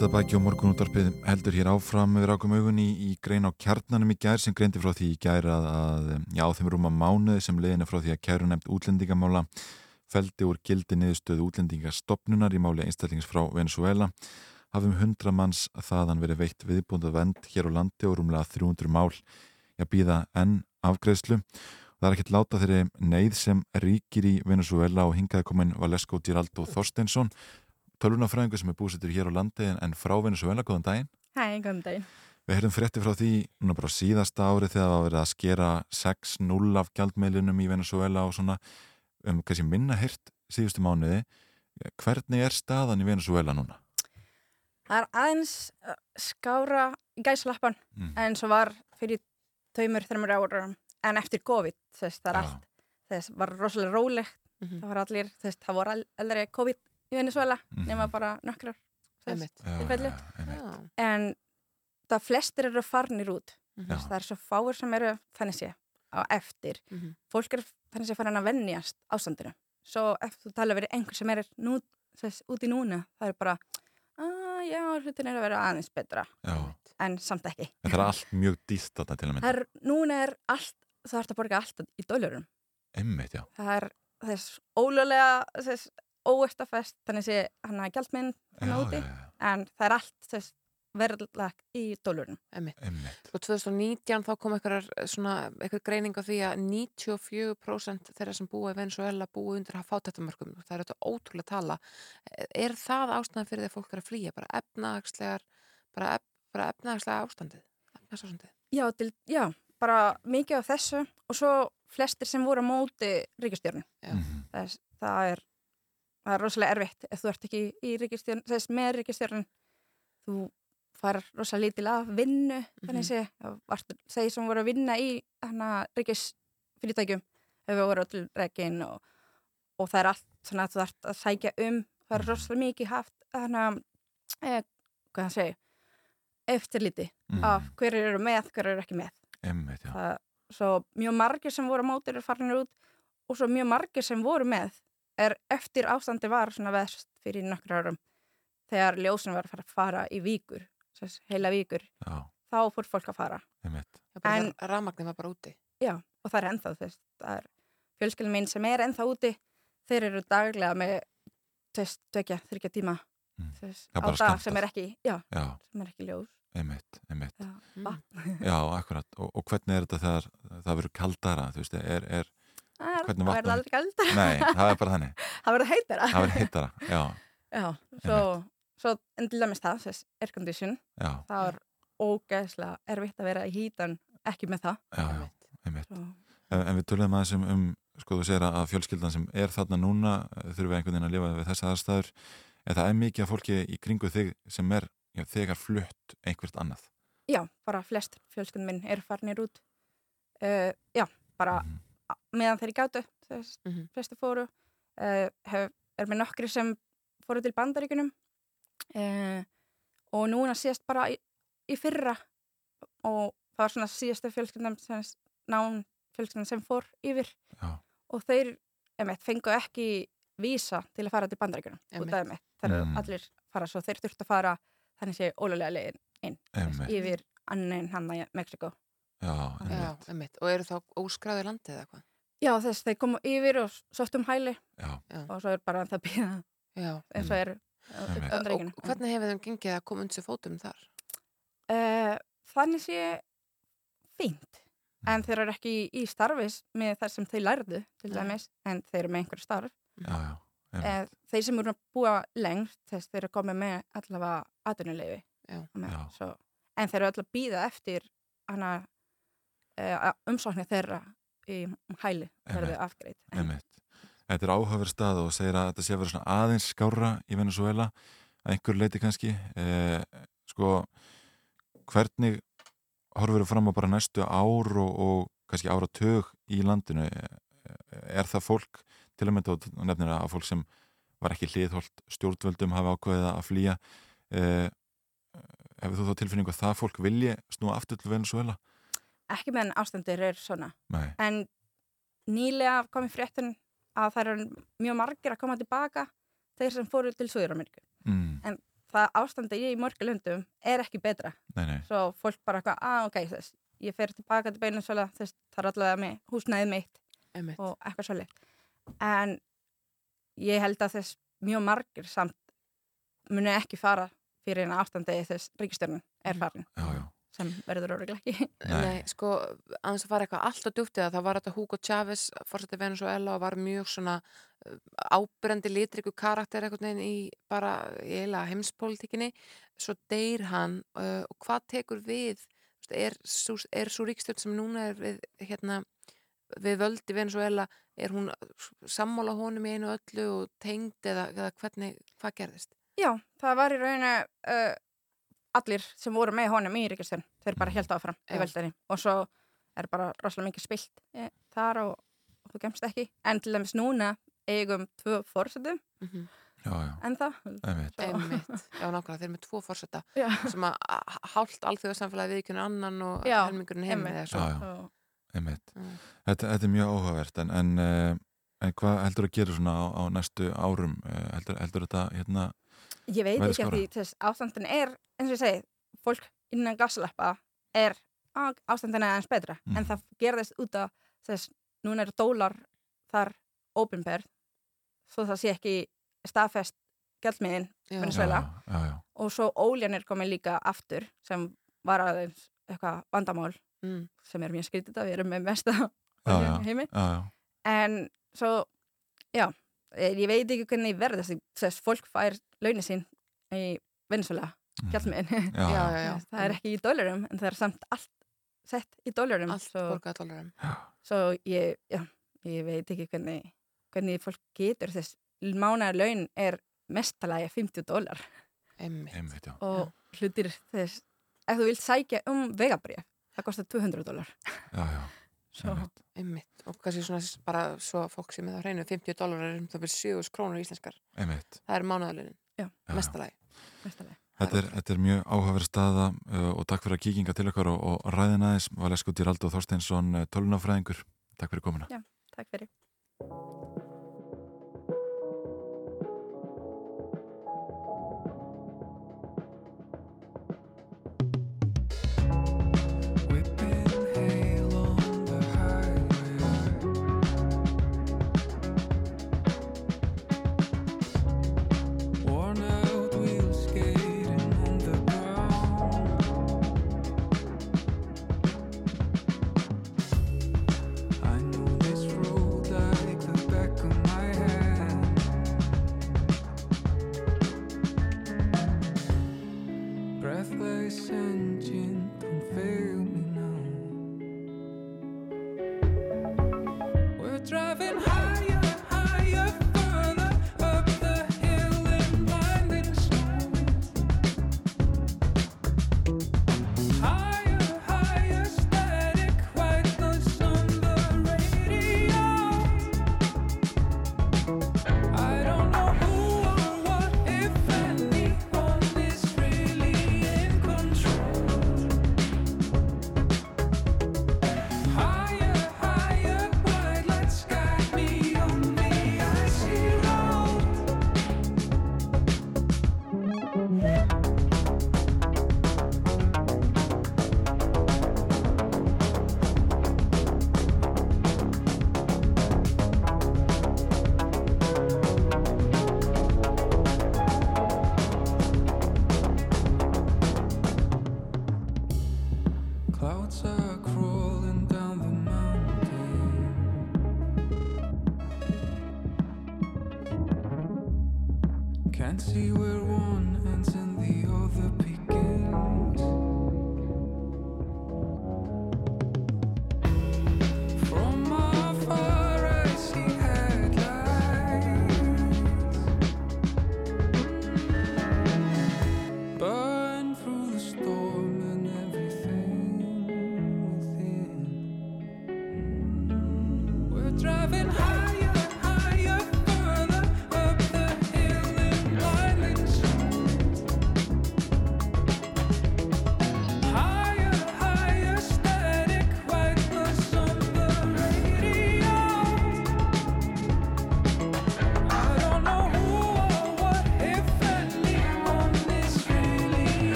Þetta baki og morgunúttarpið heldur hér áfram við rákum augunni í grein á kjarnanum í gær sem greindi frá því í gær að, að já, þeim rúma mánuði sem leiðin er frá því að kæru nefnt útlendingamála feldi úr gildi niðurstöðu útlendingastofnunar í máli einstællings frá Venezuela hafum 100 manns þaðan verið veitt viðbúndað vend hér á landi og rúmlega 300 mál. Að býða enn afgreðslu Það er ekkert láta þeirri neyð sem ríkir í Venezuela og hingaði komin Valesco Giraldo Þorsteinsson tölvunafræðingur sem er búsettur hér á landi en, en frá Venezuela, góðan daginn. Hæ, góðan daginn. Við heyrðum frétti frá því núna bara síðasta ári þegar það var verið að skera 6-0 af gjaldmeilunum í Venezuela og svona um kannski minna heyrt síðustu mánuði. Hvernig er staðan í Venezuela núna? Það er aðeins skára í gæslappan Mm. en svo var fyrir taumur, þreymur ára en eftir COVID, þess, það er Já. allt þess var rosalega rólegt Mhm. það var allir, þess, það voru al- aldrei COVID í Venezuela, Mhm. nema bara nokkrar tilfelli. en það flestir eru farnir út. Já. þess, það er svo fáir sem eru þannig sé á eftir, Mhm. fólk er þannig sé farin að vennjast ástandinu svo eftir þú tala verið einhver sem er nú, þess, úti núna, það er bara að já, hlutin er að vera aðeins betra Já, en samt ekki. en það er allt mjög dýst þarna til að mynda. Er, núna er allt, það ert að borga allt í dólarum. Einmitt, já. Það er þess ólulega, þess óeftafest, þannig sé hann að hann úti, já, en það er allt þess verðlag í einmitt. Og 2019 þá kom eitthvað, svona, eitthvað greining á því að 94% þeirra sem búa í Venezuela búa undir að fátættamörkum. Það er þetta ótrúlega tala. Er það ástæðan fyrir því að fólk er að flýja? Bara efnahagslegar, bara, ef, bara efnahagslega ástandið? Efnahagsástandið? Já, til, já, bara mikið af þessu og svo flestir sem voru á móti ríkistjórnum. Mhm. Þess, það er, það er rosalega erfitt ef þú ert ekki í ríkistjórn, þess með ríkistjórn, þú far rosalega lítil af vinnu, þannig sé, varstu, þeir sem voru að vinna í ríkisfyrirtækjum hefur voru til reygin og, og það er allt svona að þú ert að sækja um, það er rosalega mikið haft hana, eh, hvað það segi, eftirliti Mhm. af hverju eru með, hverju eru ekki með. Já. Það, svo mjög margir sem voru á mótir er farinir út og svo mjög margir sem voru með er eftir ástandi var svona vest fyrir nokkur árum þegar ljósin var að fara, fara í víkur þess, heila víkur, Já, þá fór fólk að fara En- rafmagnir var bara úti. já, og það er ennþá þess, það er fjölskyldin mín sem er ennþá úti þeir eru daglega með þess, tvekja, þryggja tíma Mm. þess, á dag sem skammtað. er ekki já, Já, sem er ekki ljós einmitt, einmitt. já, Mm. akkurat. Og, og hvernig er þetta þegar það verður kaldara, þú veist, er, er, Það er- Hvernig það vatn- verður aldrei galdar nei, það er bara þannig. [laughs] það verður heitara Það verður heitara, já, [laughs] Já, svo, svo en til dæmis það, þess aircondition, já, það er ógeðslega erfitt að vera í hítan, ekki með það. já, já, einmitt. En, en við töluðum aðeins um, um, sko þú segir að fjölskyldan sem er þarna núna eh, þurfum við einhvern veginn að lifa við þessa aðstæður en það er mikið af fólki í kringu þig sem er já, þegar flutt einhvert annað. já, bara flest fjölskyldum minn eru farnir út. Uh, já, bara Mhm. Meðan þeir gátu, þess, Mhm. flesti fóru. Uh, hef, er með nokkri sem fóru til bandaríkunum uh, og núna síðast bara í, í fyrra og það var svona síðasta fjölskyldan sem nán fjölskyldan sem fór yfir Já, og þeir emitt, fengu ekki vísa til að fara til emitt. Það eru Mm. allir fara svo þeir þurftu að fara þannig sé ólulega leiðin inn einmitt. yfir annin hann að Mexiko. Já, Já, einmitt. einmitt. Og eru þá óskráði landið eða hvað? Já þess þeir komu yfir og sóttu um hæli Já, og svo er bara það býða Já. eins og er Einmitt. Og hvernig hefur þeim gengið að koma undir fótum þar? Uh, þannig sé fínt en þeir eru ekki í, starfis með þar sem þeir lærðu til dæmis en þeir eru með einhverju starf. já, já, einmitt. Eh, þeir sem eru að búa lengst þess þeir eru komið með allavega Já. Já. svo, en þeir eru að býða eftir hana uh, umsóknir þeirra í hæli Einmitt. afgreitt. Þetta er áhugaverð stað og segir að þetta sé að vera aðeins skára í Venezuela að einhver leiti kannski eh, sko hvernig horfur þú fram á bara næstu ár og, og kannski áratug í landinu er það fólk til að mynda og nefnir að fólk sem var ekki hliðholt stjórnvöldum hafa ákveðið að flýja eh, hefur þú þá tilfinningu að það fólk vilji snúa aftur til Venezuela? Ekki meðan ástandir er svona. Nei, en nýlega komið fréttin að það eru mjög margir að koma tilbaka þeir sem fóru til Suður-Ameríku. Mm, það ástandi í mörgu löndum er ekki betra. Nei, nei, svo fólk bara eitthvað, að ok, þess, ég fer tilbaka til Venezuela, þess, það er allavega með húsnæðið mitt Einmitt. og eitthvað svolít en ég held að þess mjög margir samt muni ekki fara fyrir eina ástandi þess ríkistjörnun er farin. Já, já, sem verður öruglega ekki Nei. Nei, sko, aðeins að fara eitthvað alltaf djúpt í það, var þetta Hugo Chávez fórsætti Venezuela og var mjög svona ábyrjandi litriku karakter einhvern veginn í bara í heimspolítikinni, svo deyr hann uh, og hvað tekur við er er svo ríkstjórn sem núna er við hérna við völd í Venezuela, er hún sammála honum í einu öllu og tengd eða, eða hvernig, hvað gerðist? Já, það var í rauninu uh, allir sem voru með honum í ríkistjörn þeir bara held áfram í Já. veldinni og svo er bara rosalega mikið spilt eh, þar og, og þú gemst ekki. En til dæmis núna eigum tvö fórsöndum Mm já, já, en það einmitt, Svo- Einmitt, já nákvæmlega, þeir eru með tvo Já. sem að að- hálft alþjóðarsamfélagi viðkjörn annan og helmingurinn heim einmitt. Mm. þetta, þetta er mjög áhugavert en, en, uh, en hvað heldur að gera svona á, á næstu árum? Uh, heldur, heldur þetta hérna ég veit ekki að því þess ástandin er eins og ég segi, fólk innan gaslappa er á, ástandin er aðeins betra Mhm. en það gerðist út af þess, núna eru dólar þar ópenberð svo það sé ekki staðfest gjaldmiðin Já. Venezuela. já, já, já, og svo óljan er komið líka aftur sem var aðeins eitthvað vandamál Mm. sem er mjög skrítið að við erum með mesta heimi já, já. en svo, já ég veit ekki hvernig þessi þess fólk fær launin sín í Venezuela. Gjaldmiðin [laughs] já. það er ekki í dólarum en það er samt allt sett í dólarum Allt svo, borgað dólarum. svo ég, já, ég veit ekki hvernig hvernig fólk getur þess mánaðar laun er mestalagi 50 dólar og hlutir þess ef þú vilt sækja um vegabrif það kostar 200 dólar svo, einmitt. Og kannski svona bara svo fólk sem er á hreinu 50 dólarar er um það fyrir 7 krónur íslenskar. einmitt. Það er já. Mestalagi. mestalagi Þetta er, þetta er mjög áhugaverð staða uh, og takk fyrir að kíkinga til okkar og, og ræðina þess Valesku Dýraldo Þorsteinsson uh, tölunafræðingur, takk fyrir komuna. Takk fyrir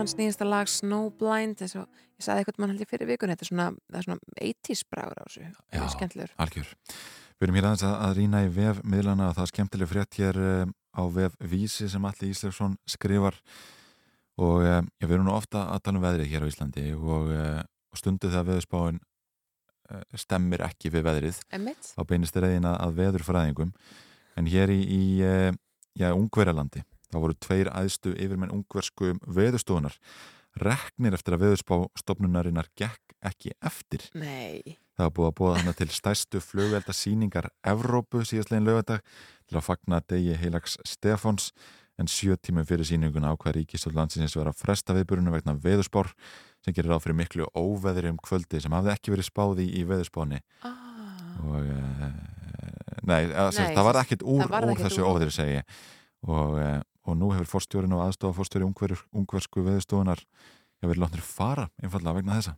hans nýjasta lag Snowblind eins og ég sagði eitthvað mann held ég fyrir vikun þetta er svona, það er svona 80s bragur á þessu það er skemmtilegur. algjör. Við erum hér aðeins að, að rýna í vef miðlana og það er skemmtileg frétt hér um, á vef Vísi sem Alli Ísleifsson skrifar. Og um, við erum nú ofta að tala um veðrið hér á Íslandi og, uh, og stundu þegar veðurspáin stemmir ekki við veðrið Emmitt, þá beinist þér eðina að veðurfræðingum. En hér í, í já, Ungverjalandi þá voru tveir æðstu yfirmenn ungversku veðurstofunar reknir eftir að veðurspá stofnunarinnar gekk ekki eftir. Nei. Það var búið að búa þarna til stæstu flugveldasýningar Evrópu síðastlegin lögadag til að fagna degi heilags Stefáns. En sjö tímum fyrir sýninguna ákvað ríkistöld landsins vera að fresta viðburinu vegna veðurspár sem gerir á fyrir miklu óveðri um kvöldi sem hafði ekki verið spáði í veðurspáni. Ah, og uh, nei, nei Nei, það var ekkit úr, það úr þessu óveðri segi ég. og, uh, og nú hefur forstjórin og aðstofa forstjóri ungver, ungversku veðurstofunar hefur verið látnir fara einfallega vegna þessa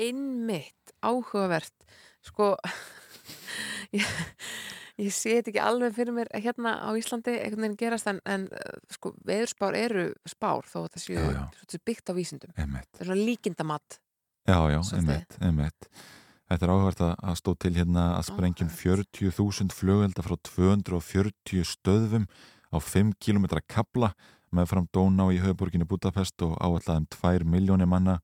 einmitt, áhugavert sko [laughs] ég, ég sé þetta ekki alveg fyrir mér hérna á Íslandi einhvern veginn gerast en, en uh, sko, veðurspár eru spár þó að það séu Já, já. byggt á vísindum Einmitt. það er svona líkindamatt Já, já, einmitt, einmitt. Þetta er áhvert að, stó til hérna að sprengjum 40.000 flugvelda frá 240 stöðvum á 5 km kabla með fram Dóná í höfuborginni Budapest og áallega um 2 miljónir manna.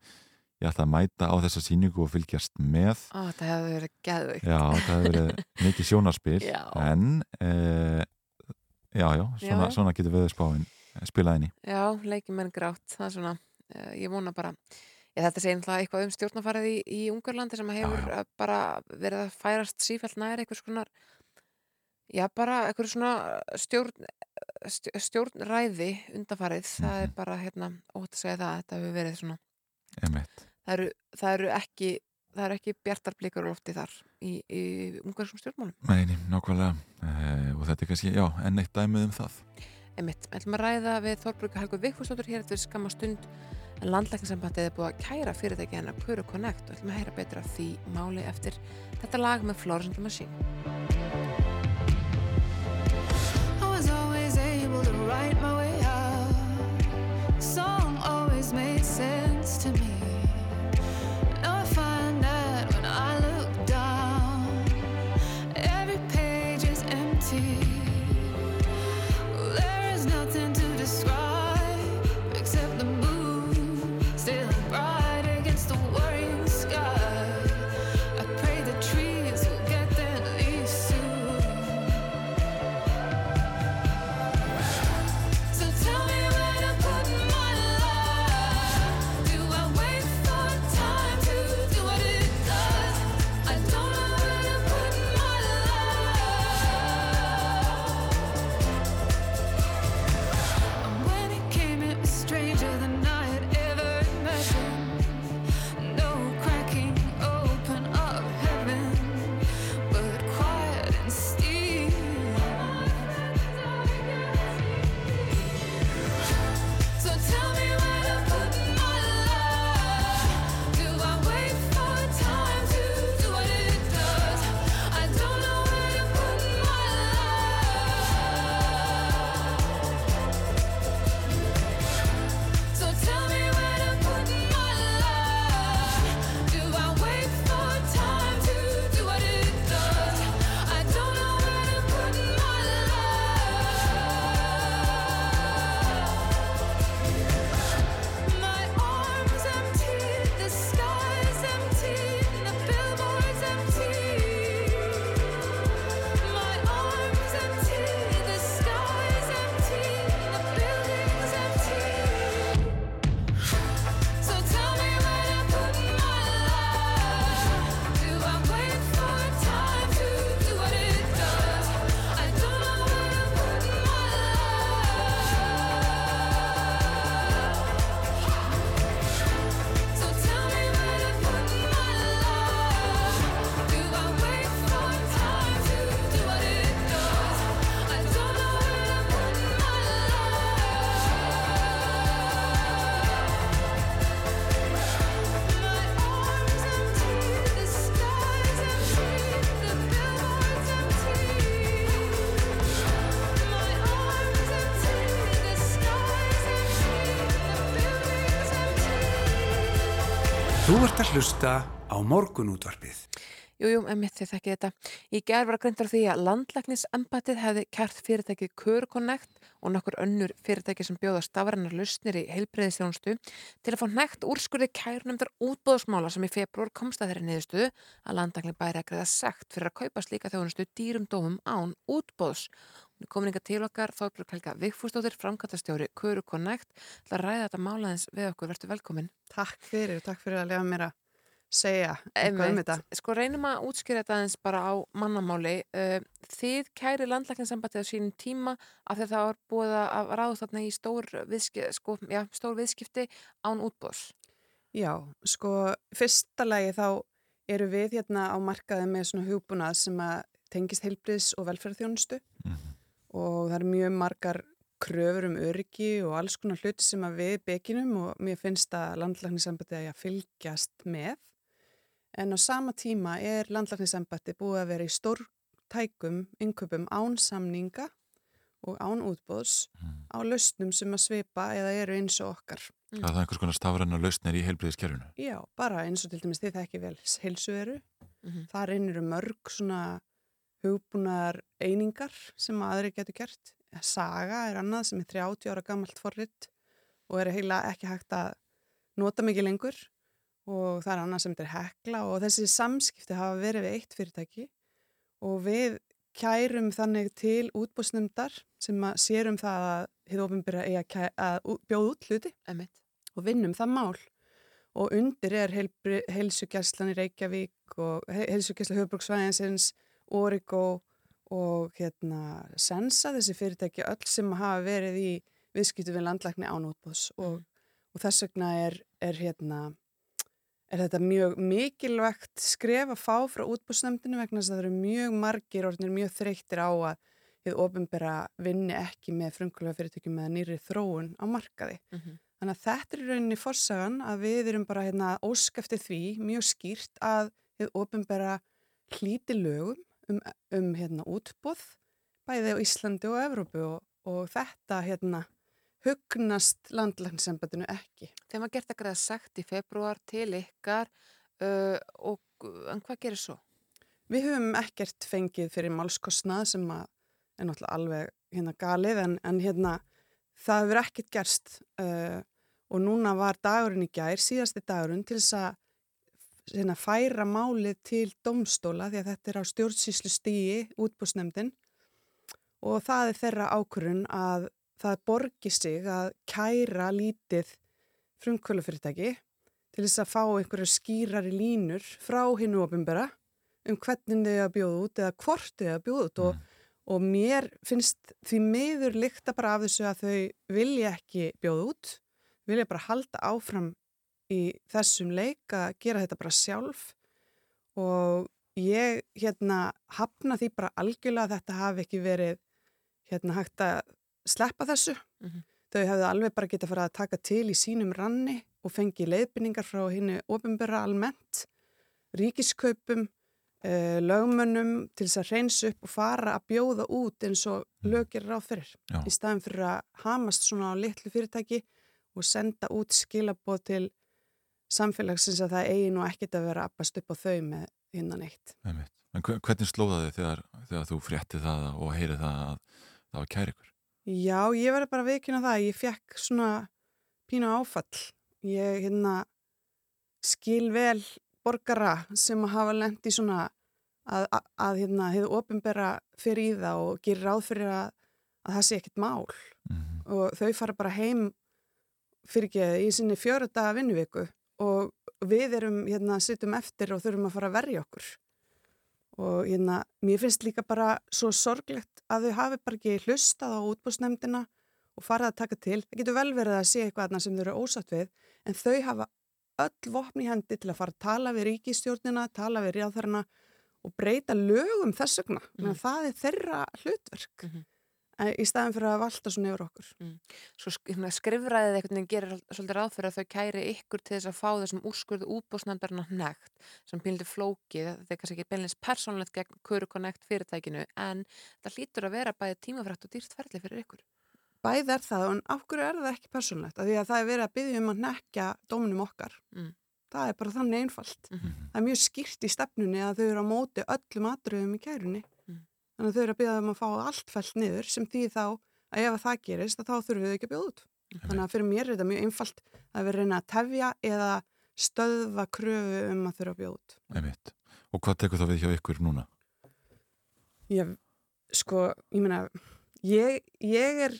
Ég ætla að mæta á þessa síningu og fylgjast með. Ó, það hefði verið geðveikt Já, það hefur verið [laughs] mikið sjónarspil Já. en e, já, já, svona, Já. svona getur við spáin spilað inn í. Já, leikið menn grátt, það er svona, uh, ég vona bara, ég þetta segir náttúrulega eitthvað um stjórnafarið í, í Ungarlandi sem hefur Já, bara verið að færast sífælt nær eitthvað svona, já bara eitthvað svona stjórn, stjórnræði undafarið, það er Mhm. bara hérna, ótt að segja það, þetta hefur verið svona, það eru, það eru ekki, það eru ekki bjartar blikur á lofti þar í, í ungarskum stjórnmálum. Meini, nákvæmlega. E, og þetta er kannski, já, enn eitt dæmið um það. Einmitt, við ætlum að ræða við Þorbrugga Helgu Vigfúsdóttur hér eftir skamma stund en landlækningssambandið er búið að kæra fyrirtæki hennar Puru Connect og ætlum að heyra betra því máli eftir þetta lag með Florence Machine. Write my way out. Song always made sense to me. Hlusta á morgunútvarpið. Jú, jú, emmitt þið þekkið þetta. Í gerð var greintur því að landlæknisembættið hefði kært fyrirtækið Körconnect og nokkur önnur fyrirtæki sem bjóða stafrænar lausnir í heilbreyðistjónustu til að fá nekt úrskurði kærnumdar útbóðsmála sem í februar komst að þeirri niðurstu að landlækni bæri að greiða sekt fyrir að kaupa slíka þjónustu dýrum dómum án útbóðs. Er komin inga til okkar, Þórbjörg Helga Vigfúsdóttir, framkvæmtastjóri Körconnect, til að ræða þetta málaðins við okkur. Vertu velkomin. Takk fyrir, takk fyrir að að segja eitthvað um þetta. Sko reynum að útskýra þetta aðeins bara á mannamáli. Uh, Þið kæri landlækninsambandið á sínum tíma af því að það var búið að ráða þarna í stór, viðski, sko, já, stór viðskipti án útbós. Já, sko, fyrsta lagi þá eru við hérna á markaði með svona hugbúnað sem að tengist heilbriðs og velferðarþjónustu og það eru mjög margar kröfur um öryggi og alls konar hluti sem að við bekinum og mér finnst að landlæknisembati að fylgjast með. En á sama tíma er landlæknisembati búið að vera í stórtækum innköpum án samninga og án útbóðs á lausnum sem að svipa eða eru eins og okkar. Það er einhvers konar stafræna lausnir í heilbriðiskerfinu. Já, bara eins og til dæmis þið þekki vel heilsuveru. Mhm. Þar inn eru mörg svona hugbúnar einingar sem aðri getur gert. Saga er annað sem er 30 ára gammalt forrit og er heila ekki hægt að nota mikið lengur og það er annað sem er hekla og þessi samskipti hafa verið við eitt fyrirtæki og við kærum þannig til útbúsnumdar sem að sérum það að hefur ofinbyrja eigi að, bjóða út hluti og vinnum það mál. Og undir er heilsugæslan í Reykjavík og he- heilsugæsla höfbruksvæðinsins, Origo og hérna Sensa, þessi fyrirtæki öll sem hafa verið í viðskiptu við landlækni án útbúðs og, og þess vegna er, er hérna er þetta mjög mikilvægt skref að fá frá útbúðsnefndinu vegna þess að það eru mjög margir orðinir mjög þreyttir á að þið ofinbera vinni ekki með frumkvælega fyrirtækjum með nýri þróun á markaði. Mhm. Þannig að þetta er í rauninni forsagan að við erum bara hérna ósk eftir því mjög skýrt að þið ofinbera hlíti lögum um, um hérna útbóð bæði á Íslandi og Evrópu og, og þetta hérna hugnast landlæknisembætinu ekki. Þeim var gert að greiða sekt í februar til ykkar uh, og en hvað gerir svo? Við höfum ekkert fengið fyrir málskostnað sem að er náttúrulega alveg hérna galið en, en hérna það hefur ekkert gerst uh, og núna var dagurinn í gær, síðasti dagurinn til þess að hérna, færa málið til domstóla því að þetta er á stjórnsýslu stíi útbúsnefndin og það er þeirra ákvörun að það borgi sig að kæra lítið frumkvölufyrirtæki til þess að fá einhverju skýrari línur frá hinnu ofinbera um hvernig þau að bjóða út eða hvort þau að bjóða út. Og, og mér finnst því miður líkta bara af þessu að þau vilja ekki bjóða út, vilja bara halda áfram í þessum leik að gera þetta bara sjálf. Og ég hérna hafna því bara algjörlega að þetta hafi ekki verið hérna hægt að sleppa þessu. Mhm. Þau hefðu alveg bara getað fara að taka til í sínum ranni og fengi leiðbynningar frá hinnu ofinbera almennt, ríkiskaupum, uh, lögmönnum til þess að reynsa upp og fara að bjóða út eins og lögir ráð fyrir. Já. Í staðin fyrir að hamast svona á litlu fyrirtæki og senda út skilaboð til samfélagsins að það eigi nú ekkert að vera appast upp á þau með hinnan eitt. En hve- hvernig slóða þið þegar, þegar þú frétti það og heyrið það að það var kæri ykkur? Já, ég verði bara viðkynna það. Ég fekk svona pínu áfall. Ég hérna skil vel borgara sem að hafa lent í svona að, að, að hérna hefur ofinbera fyrir í það og gerir ráð fyrir að, að það sé ekkert mál. Og þau fara bara heim fyrir ekki í sinni fjöra daga vinnuviku og við erum hérna sittum eftir og þurfum að fara að verja okkur. Og hérna, mér finnst líka bara svo sorglegt að þau hafi bara ekki hlustað á útbúsnefndina og farið að taka til. Það getur vel verið að sé eitthvað þarna sem þau eru ósatt við, en þau hafa öll vopni hendi til að fara að tala við ríkistjórnina, tala við ríðþarna og breyta lögum þess vegna. Mm. Það er þeirra hlutverk mm í staðin fyrir að valda svona yfir okkur. Mm. Svo hérna, skrifræðið einhvern veginn gerir svolítið ráð fyrir að þau kæri ykkur til þess að fá þessum úrskurðu útbóðsnefndarna nekt sem píldi flókið, þetta er kannski ekki beinleins persónlegt gegn Körukonnekt fyrirtækinu en það hlýtur að vera bæði tímafrætt og dýrt ferli fyrir ykkur. Bæði er það, en af hverju er það ekki persónlegt? Af því að það er verið að byggja um að nekja dóminum okkar. Mm. Það er bara þannig einfalt. Það er Þannig að þau eru að byrja um að fá allt fælt niður sem því þá að ef að það gerist að þá þurfum við ekki að bjóða út. Þannig að fyrir mér er þetta mjög einfalt að við reyna að tefja eða stöðva kröfu um að þurfa að bjóða út. Einmitt. Og hvað tekur þá við hjá ykkur núna? Ég, sko, ég meina, ég, ég er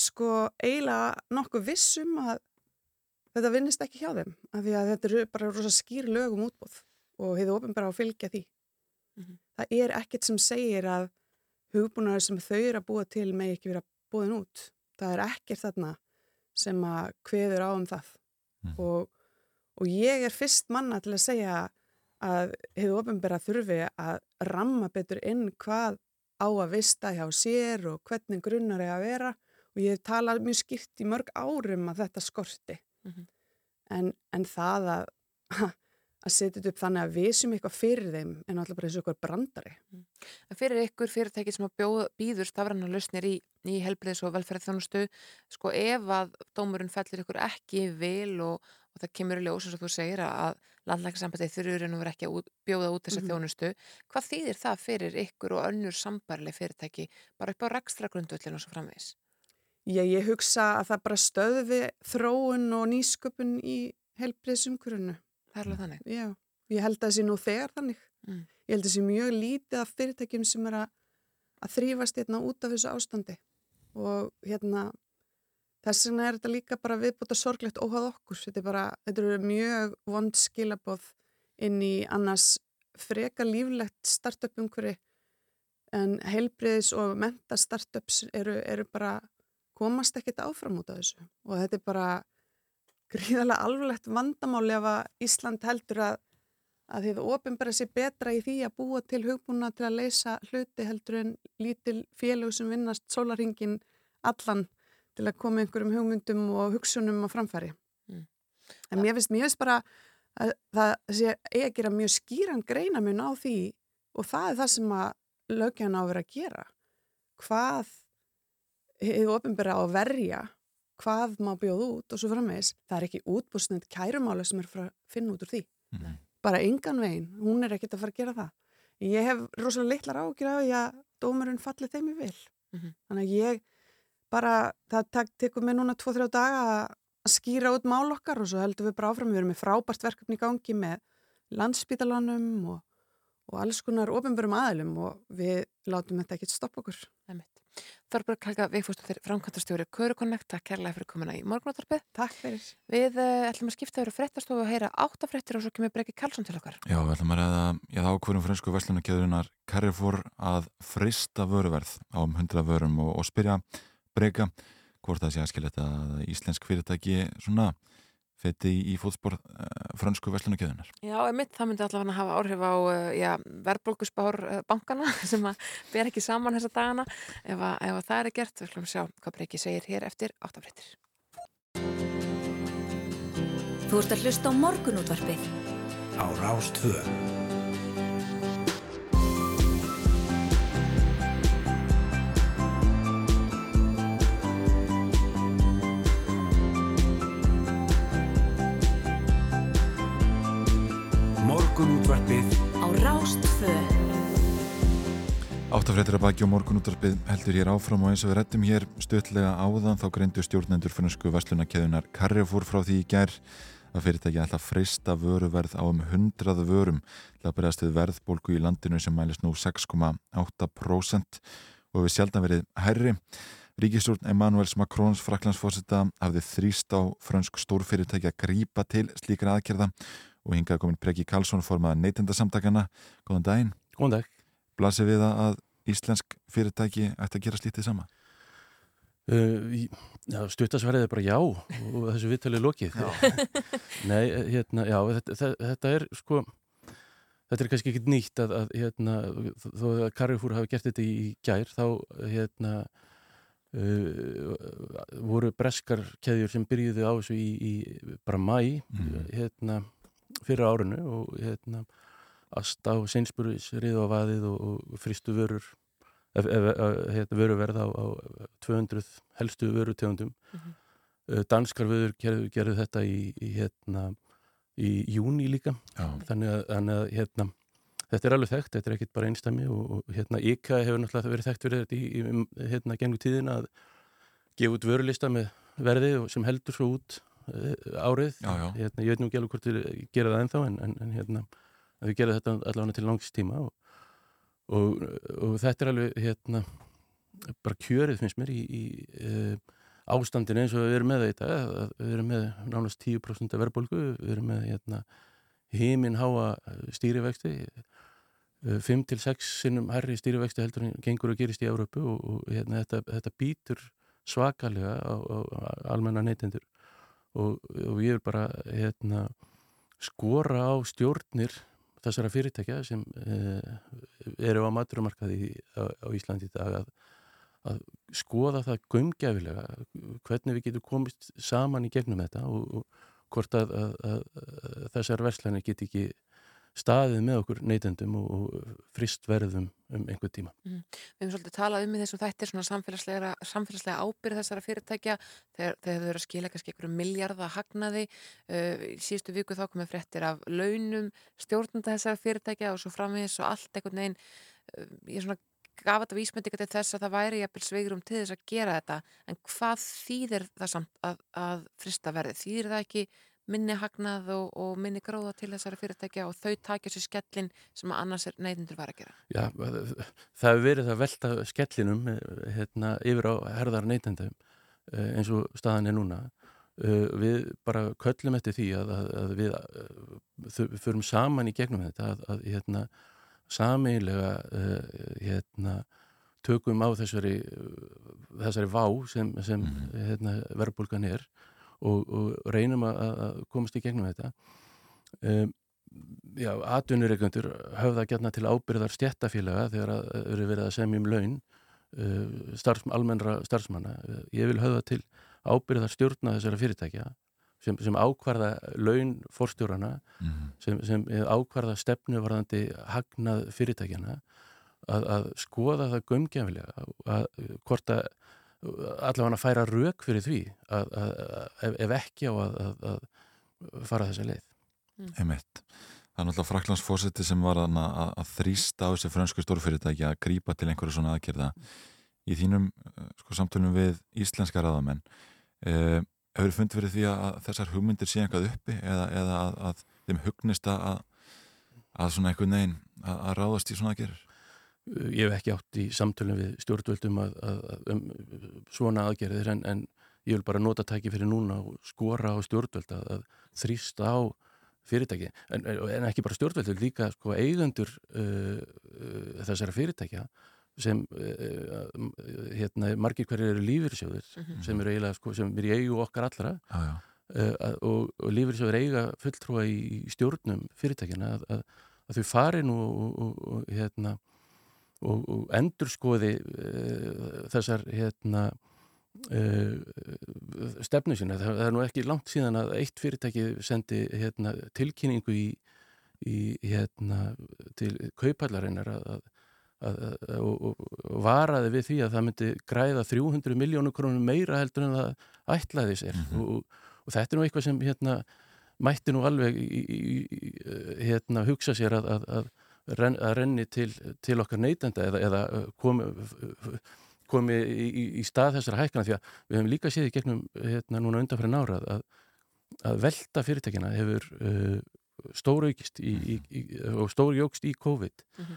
sko eiginlega nokkuð vissum að þetta vinnist ekki hjá þeim. Af því að þetta eru bara rosa skýr lög um útbóð og hefur ofinbara að fylgja því. Það er ekkert sem segir að hugbúnaður sem þau eru að búa til með ekki vera búin út. Það er ekkert þarna sem að kveður á um það. Og, og ég er fyrst manna til að segja að hefur ofinbara þurfi að ramma betur inn hvað á að vista hjá sér og hvernig grunnar er að vera og ég hef talað mjög skýrt í mörg árum að þetta skorti. en, en það að, að setja þetta upp þannig að við sem eitthvað fyrir þeim en alltaf bara eins og eitthvað brandari. En fyrir ykkur fyrirtæki sem býður stafrannar lausnir í, í helbriðis og velferðarþjónustu, sko ef að dómurinn fellir ykkur ekki vil og, og það kemur í ljós eins og þú segir að landlækarsambandið þurfur en verið ekki að út, bjóða út þessa Mhm. þjónustu, hvað þýðir það fyrir ykkur og önnur sambarleg fyrirtæki bara upp á rekstra grundvöllin og svo framvegis? Ég, ég hugsa að það bara stöðvi þróun og nýsköpun í helbriðsumkurinu. Það er alveg þannig? Já, ég held að það sé nú þegar þannig. Mm. Ég held að það sé mjög lítið af fyrirtækjum sem er að, að þrýfast hérna út af þessu ástandi og hérna þess vegna er þetta líka bara viðbúta sorglegt óhað okkur. Þetta er bara, þetta eru mjög vond skilaboð inn í annars freka líflegt startup umhverfi en heilbriðis og menta startups eru, eru bara komast ekkert áfram út af þessu og þetta er bara gríðarlega alvarlegt vandamál ef að Ísland heldur að að þið ofinbæra sér betra í því að búa til hugbúna til að leysa hluti heldur en lítil félög sem vinnast sólaringin allan til að koma einhverjum hugmyndum og hugsunum á framfæri. Mm. En mér finnst, mér finnst bara að það sé að gera mjög skýran greinamun á því og það er það sem að lögjan á að vera að gera. Hvað hefur ofinbæra á að verja, hvað má bjóða út og svo framvegis. Það er ekki útbúsnönd kærumála sem er frá að finna út úr því. Bara engan veginn, hún er ekkert að fara að gera það. Ég hef rosalega litlar ágjur af því að dómurinn falli þeim í vil. Mhm. Þannig að ég bara, það tek, tekur mig núna 2-3 daga að skýra út mál okkar og svo heldum við bara áfram. Við erum með frábært verkefni í gangi með landspítalanum og, og alls konar ofinbörum aðilum og við látum þetta ekkert stoppa okkur. Þorberg Helga Vigfúsdóttir, framkvæmtastjóri Körukonnekt, takk kærlega fyrir komuna í morgunóttarpið. Takk fyrir. Við uh, ætlum að skipta yfir fréttastofu og heyra áttafréttir og svo kemur Breki Karlsson til okkar. Já, við ætlum að ræða, já, þá hverjum fransku vestlunarkjöðurinnar Carrefour að frista vöruverð á um 100 vörum og, og spyrja breyka hvort það sé aðskilja að íslensk fyrirtæki svona feti í, í fótspor uh, fransku vestlunarkjöðunar. Já, emitt, það myndi allavega hafa áhrif á uh, já, verðbólguspár uh, bankana [laughs] sem að ber ekki saman þessa dagana. Ef, að, ef að það er gert, við að sjá hvað Breki segir hér eftir áttafréttir. Þú ert að hlusta á morgunútvarpið. Á Rástvö. Morgunútvarpið Á Rástvö. Áttafréttir að baki og morgunúttarpið heldur hér áfram og eins og við rettum hér stöðlega áðan þá greindu stjórnendur fransku vestlunarkeðunar Carrefour frá því í gær að fyrirtæki ætla að freysta vöruverð á um 100 vörum til að bregðast við verðbólgu í landinu sem mælist nú 6,8% og hefur sjaldan verið herri. Ríkistjórn Emmanuels Macrons fraklandsfósita hafði þrýst á fransk stórfyrirtæki að grípa til slíkra aðgerða og hingað komin Breki Karlsson formaða neytendasamtakana. Góðan daginn. Góðan dag. Blasir við að íslensk fyrirtæki ætti að gera slítið sama? Uh, já, stuttasverðið er bara já og þessu viðtalið er lokið. [laughs] Nei, hérna, já, þetta, þetta, er sko, þetta er kannski ekki nýtt að, að hérna, þó að Carrefour hafi gert þetta í gær, þá hérna, uh, voru breskar keðjur sem byrjuðu á þessu í, í bara mæ, hérna, fyrir árinu og hérna, Asta og Sainsbury's riðu á vaðið og, og fristu vörur ef, ef, ef, hérna, vöruverð á, á 200 helstu vörutegundum Mhm. uh, danskar vöður gerðu, gerðu þetta í, í hérna í júni líka Já. þannig að, þannig að hérna, þetta er alveg þekkt, þetta er ekkit bara einstæmi og, og hérna IKA hefur náttúrulega verið þekkt fyrir þetta í, í hérna gengu tíðina að gefa út vörulista með verði og sem heldur svo út árið Já, já. Hérna, ég veit nú ekki alveg hvort við gera það ennþá en, en, en hérna, við gera þetta allavega til langs tíma og, og, og þetta er alveg hérna, bara kjörið finnst mér í, í uh, ástandinu eins og við erum með þetta við erum með nánast 10% af verðbólgu við erum með hérna, heiminn háa stýrivexti 5-6 sinnum herri stýrivexti heldur en gengur að gerist í Európu og, og hérna, þetta, þetta býtur svakalega á, á, á almenna neytendur og, og ég vil bara hérna, skora á stjórnir þessara fyrirtækja sem eh, eru á maturumarkaði á, á Íslandi í dag að, að skoða það gömgæfilega hvernig við getum komist saman í gegnum þetta og, og hvort að, að, að þessar verslanir get ekki staðið með okkur neytendum og, og frist verðum um einhver tíma. Mm. Við hefum svolítið talað um þessum þættir svona samfélagslega, samfélagslega ábyrð þessara fyrirtækja þegar, þau eru að skila kannski einhverju miljardar hagnaði. Uh, í síðustu viku þá komið fréttir af launum stjórnanda þessara fyrirtækja og svo framvegis og allt einhvern veginn. Uh, ég er svona gaf þetta vísmyndinga til þess að það væri jafnvel sveigrum til þess að gera þetta en hvað þýðir það samt að, að frista verði? Þýðir það ekki minni hagnað og, og minni gróða til þessara fyrirtækja og þau takja sér skellin sem að annars er neyðindur var að gera? Já, það hefur verið að velta skellinum hérna, yfir á herðar neytendum eins og staðan er núna. Við bara köllum eftir því að, að, að við förum saman í gegnum þetta að, að hérna, sameiginlega uh, hérna, tökum á þessari, þessari vá sem, sem mm -hmm. hérna, verðbólgan er og, og reynum að, að komast í gegnum þetta um, Já, atvinnureikundur höfða gætna til ábyrðar stjættafélaga þegar að eru verið að semja um laun uh, starfs, almennra starfsmanna ég vil höfða til ábyrðar stjórna þessara fyrirtækja sem, sem ákvarða laun fórstjórana mm -hmm. sem, sem ákvarða stefnuvarðandi hagnað fyrirtækjana að, að skoða það gömgefilega að hvort að allavega að færa rauk fyrir því að, að, ef, ef ekki á að fara þessa leið mm. Einmitt. Það er náttúrulega Fraklandsfósiti sem var að, að þrýsta á þessi fransku stórfyrirtæki að grípa til einhverju svona aðgerða í þínum sko, samtölum við íslenska raðamenn eh, hefur þið fundið fyrir því að þessar hugmyndir sé einhvað uppi eða, eða að, að þeim hugnist að að svona einhvern veginn að ráðast í svona aðgerður? Ég hef ekki átt í samtölum við stjórnvöldum að, að, um svona aðgerðir en, en ég vil bara nota tæki fyrir núna og skora á stjórnvöld að, að þrýsta á fyrirtæki. En, en ekki bara stjórnvöld, líka sko, eigendur uh, uh, þessara fyrirtækja sem uh, hérna, margir hverju eru lífyrsjóðir mm -hmm. sem eru eiginlega, sko, sem eru í eigu okkar allra. Ah, og, og lífyrsjóðir eiga fulltrúa í stjórnum fyrirtækina að, að þau fari nú og, og, og hérna og, og endur skoði uh, þessar hérna, uh, stefnu sína. Það, það er nú ekki langt síðan að eitt fyrirtæki sendi hérna, tilkynningu í, í, hérna, til kaupallarinnar að, að, að, og, og varaði við því að það myndi græða 300 miljónu krónum meira heldur en það ætlaði sér mm -hmm. og, og þetta er nú eitthvað sem hérna, mætti nú alveg í, í, hérna, hugsa sér að, að Ren, að renni til, til okkar neytenda eða, eða komi, komi í, í stað þessara hækana því að við hefum líka séð í gegnum hérna núna undanfæri nára að, að velta fyrirtækina hefur uh, stóraukist og stórjókst í COVID mm -hmm.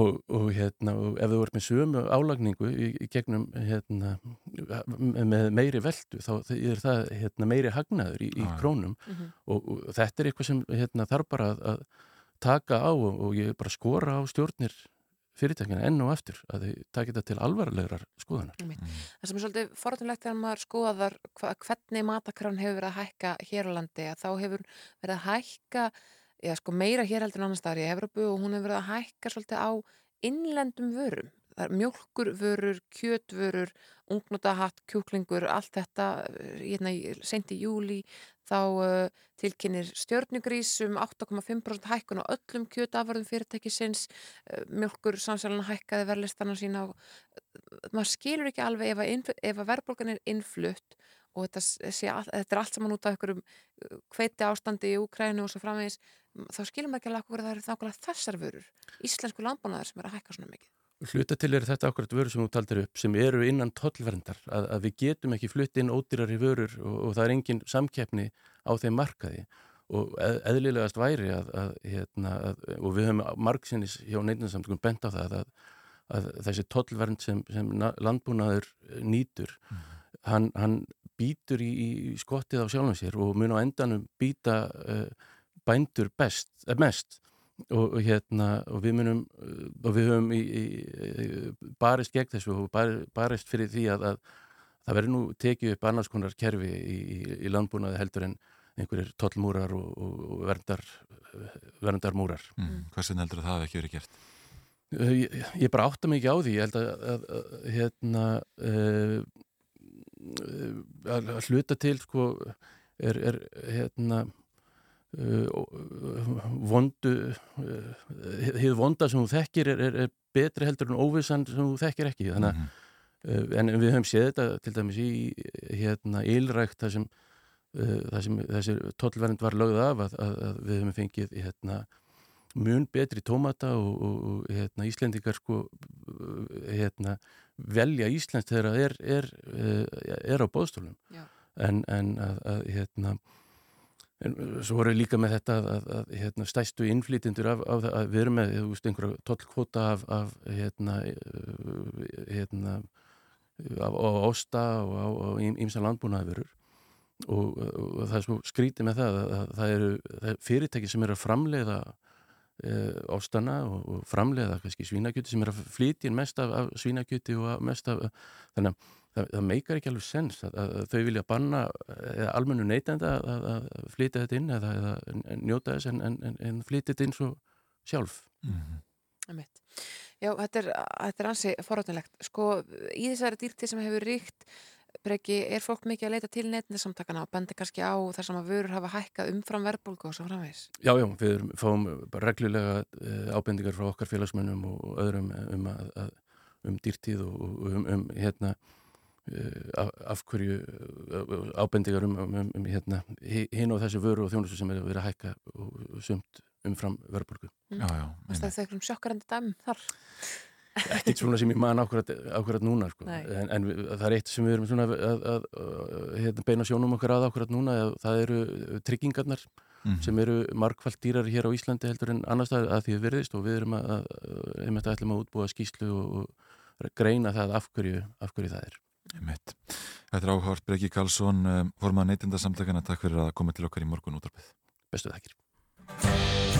og, og hérna og ef þú ert með sömu álagningu í, í gegnum hérna með meiri veldu þá er það hérna, meiri hagnaður í, í krónum mm -hmm. og, og þetta er eitthvað sem hérna, þarf bara að, að taka á og ég bara skora á stjórnir fyrirtækina enn og eftir að þau takit þetta til alvarlegar skoðanar. Mm. Það sem er svolítið forðunlegt þegar maður skoðar hvernig matakrann hefur verið að hækka hér á landi að þá hefur verið að hækka já, sko, meira hér heldur en annar staðar í Evropu og hún hefur verið að hækka svolítið á innlendum vörum. Mjölkurvörur, kjötvörur, ungnútahatt, kjúklingur, allt þetta hérna, sent í júli þá uh, tilkynir stjörnugrís um 8,5% hækkun á öllum kjötaförðum fyrirtækisins. Uh, mjölkur samsælan hækkaði verðlistana sína og maður skilur ekki alveg ef að, að verðbólgan er innflutt og þetta, sé, þetta er allt saman út af einhverjum hveiti ástandi í Úkrænu og svo framvegis þá skilum ekki alveg okkur að það eru þákulega þessar vörur íslensku landbúnaðar sem er að hækka svona mikið Hluta til er þetta akkurat vörur sem þú taldir upp sem eru innan tollverndar að, að við getum ekki flutt inn ódýrari vörur og, og það er engin samkeppni á þeim markaði. Og eð, eðlilegast væri að, að, hérna, að og við höfum margsinnis hjá neitinsamtökum bent á það að, að þessi tollvernd sem, sem na- landbúnaður nýtur hann, hann býtur í, í skottið á sjálfum sér og mun á endanum býta uh, bændur best, eh, mest og, og hérna og við munum uh, og við höfum í, í, í, barist gegn þessu og bar, barist fyrir því að, að það verður nú tekið upp annars konar kerfi í, í, í landbúnaði heldur en einhverjir tollmúrar og, og, verndar verndarmúrar Mm. Hversin heldur að það hafi ekki verið gert? Uh, Ég, ég bara átta ekki á því, ég held að, að, að hérna uh, að hluta til sko er, er hérna vondu uh, hið vonda sem þú þekkir er, er, er betri heldur en óvissan sem þú þekkir ekki. Þannig að uh, en við höfum séð þetta til dæmis í hérna ylrækt þar sem, uh, þar sem þessi tollvernd var lögð af að, að, að við höfum fengið hérna mun betri tómata og, og, og hérna, Íslendingar sko hérna, velja Íslands þegar það er, er, er á bóðstólum en, en að, að hérna en svo voru líka með þetta að, að, að hérna, stæstu innflýtindur af, af að við erum með veist, einhverja tollkvota af, af hérna, eh, hérna af, á osta og ímsa landbúnaðverur og, og, það er svo skrítið með það að, að það eru það er fyrirtæki sem eru að framleiða uh, ástana og, og framleiða svínakjöti sem er að flytja mest af, svínakjöti og mest af þannig að það, það meikar ekki alveg sens að, að, að þau vilja banna almennu neytenda að, að flytja þetta inn eða, eða njóta þess en, en, en, en flytja þetta inn svo sjálf Einmitt. Já, þetta er, þetta er ansi forrátunlegt. Sko, í þessari dýrtíð sem hefur ríkt, Breki, er fólk mikið að leita til netnisamtakana og bendi kannski á þar sem að vörur hafa hækkað umfram verðbólgu og svo framvegis? Já, já, við erum, fáum bara reglulega uh, ábendingar frá okkar félagsmönnum og öðrum um, að, að, um dýrtíð og, um, um hérna af, af hverju uh, ábendingar um, um, um hérna hi- hinn og þessi vöru og þjónustu sem er verið að hækka og, og sumt umfram verðbólgu. Já, já, Það er um sjokkarandi dæm þar. Ekkert svona sem ég man ákværat núna sko. En, en það er eitt sem við erum svona að, að, að, að hérna, beina sjónum okkar að ákværat núna það eru tryggingarnar Mhm. sem eru margfald dýrar hér á Íslandi heldur en annars staðar að því við virðist og við erum að, að, einmitt að ætlum að útbúa skýslu og, og greina það af hverju, af hverju það er Einmitt. Þetta er áhört Breki Karlsson, um, formað neytindasamtakana, takk fyrir að koma til okkar í morgun útarpið. Bestu þakkir.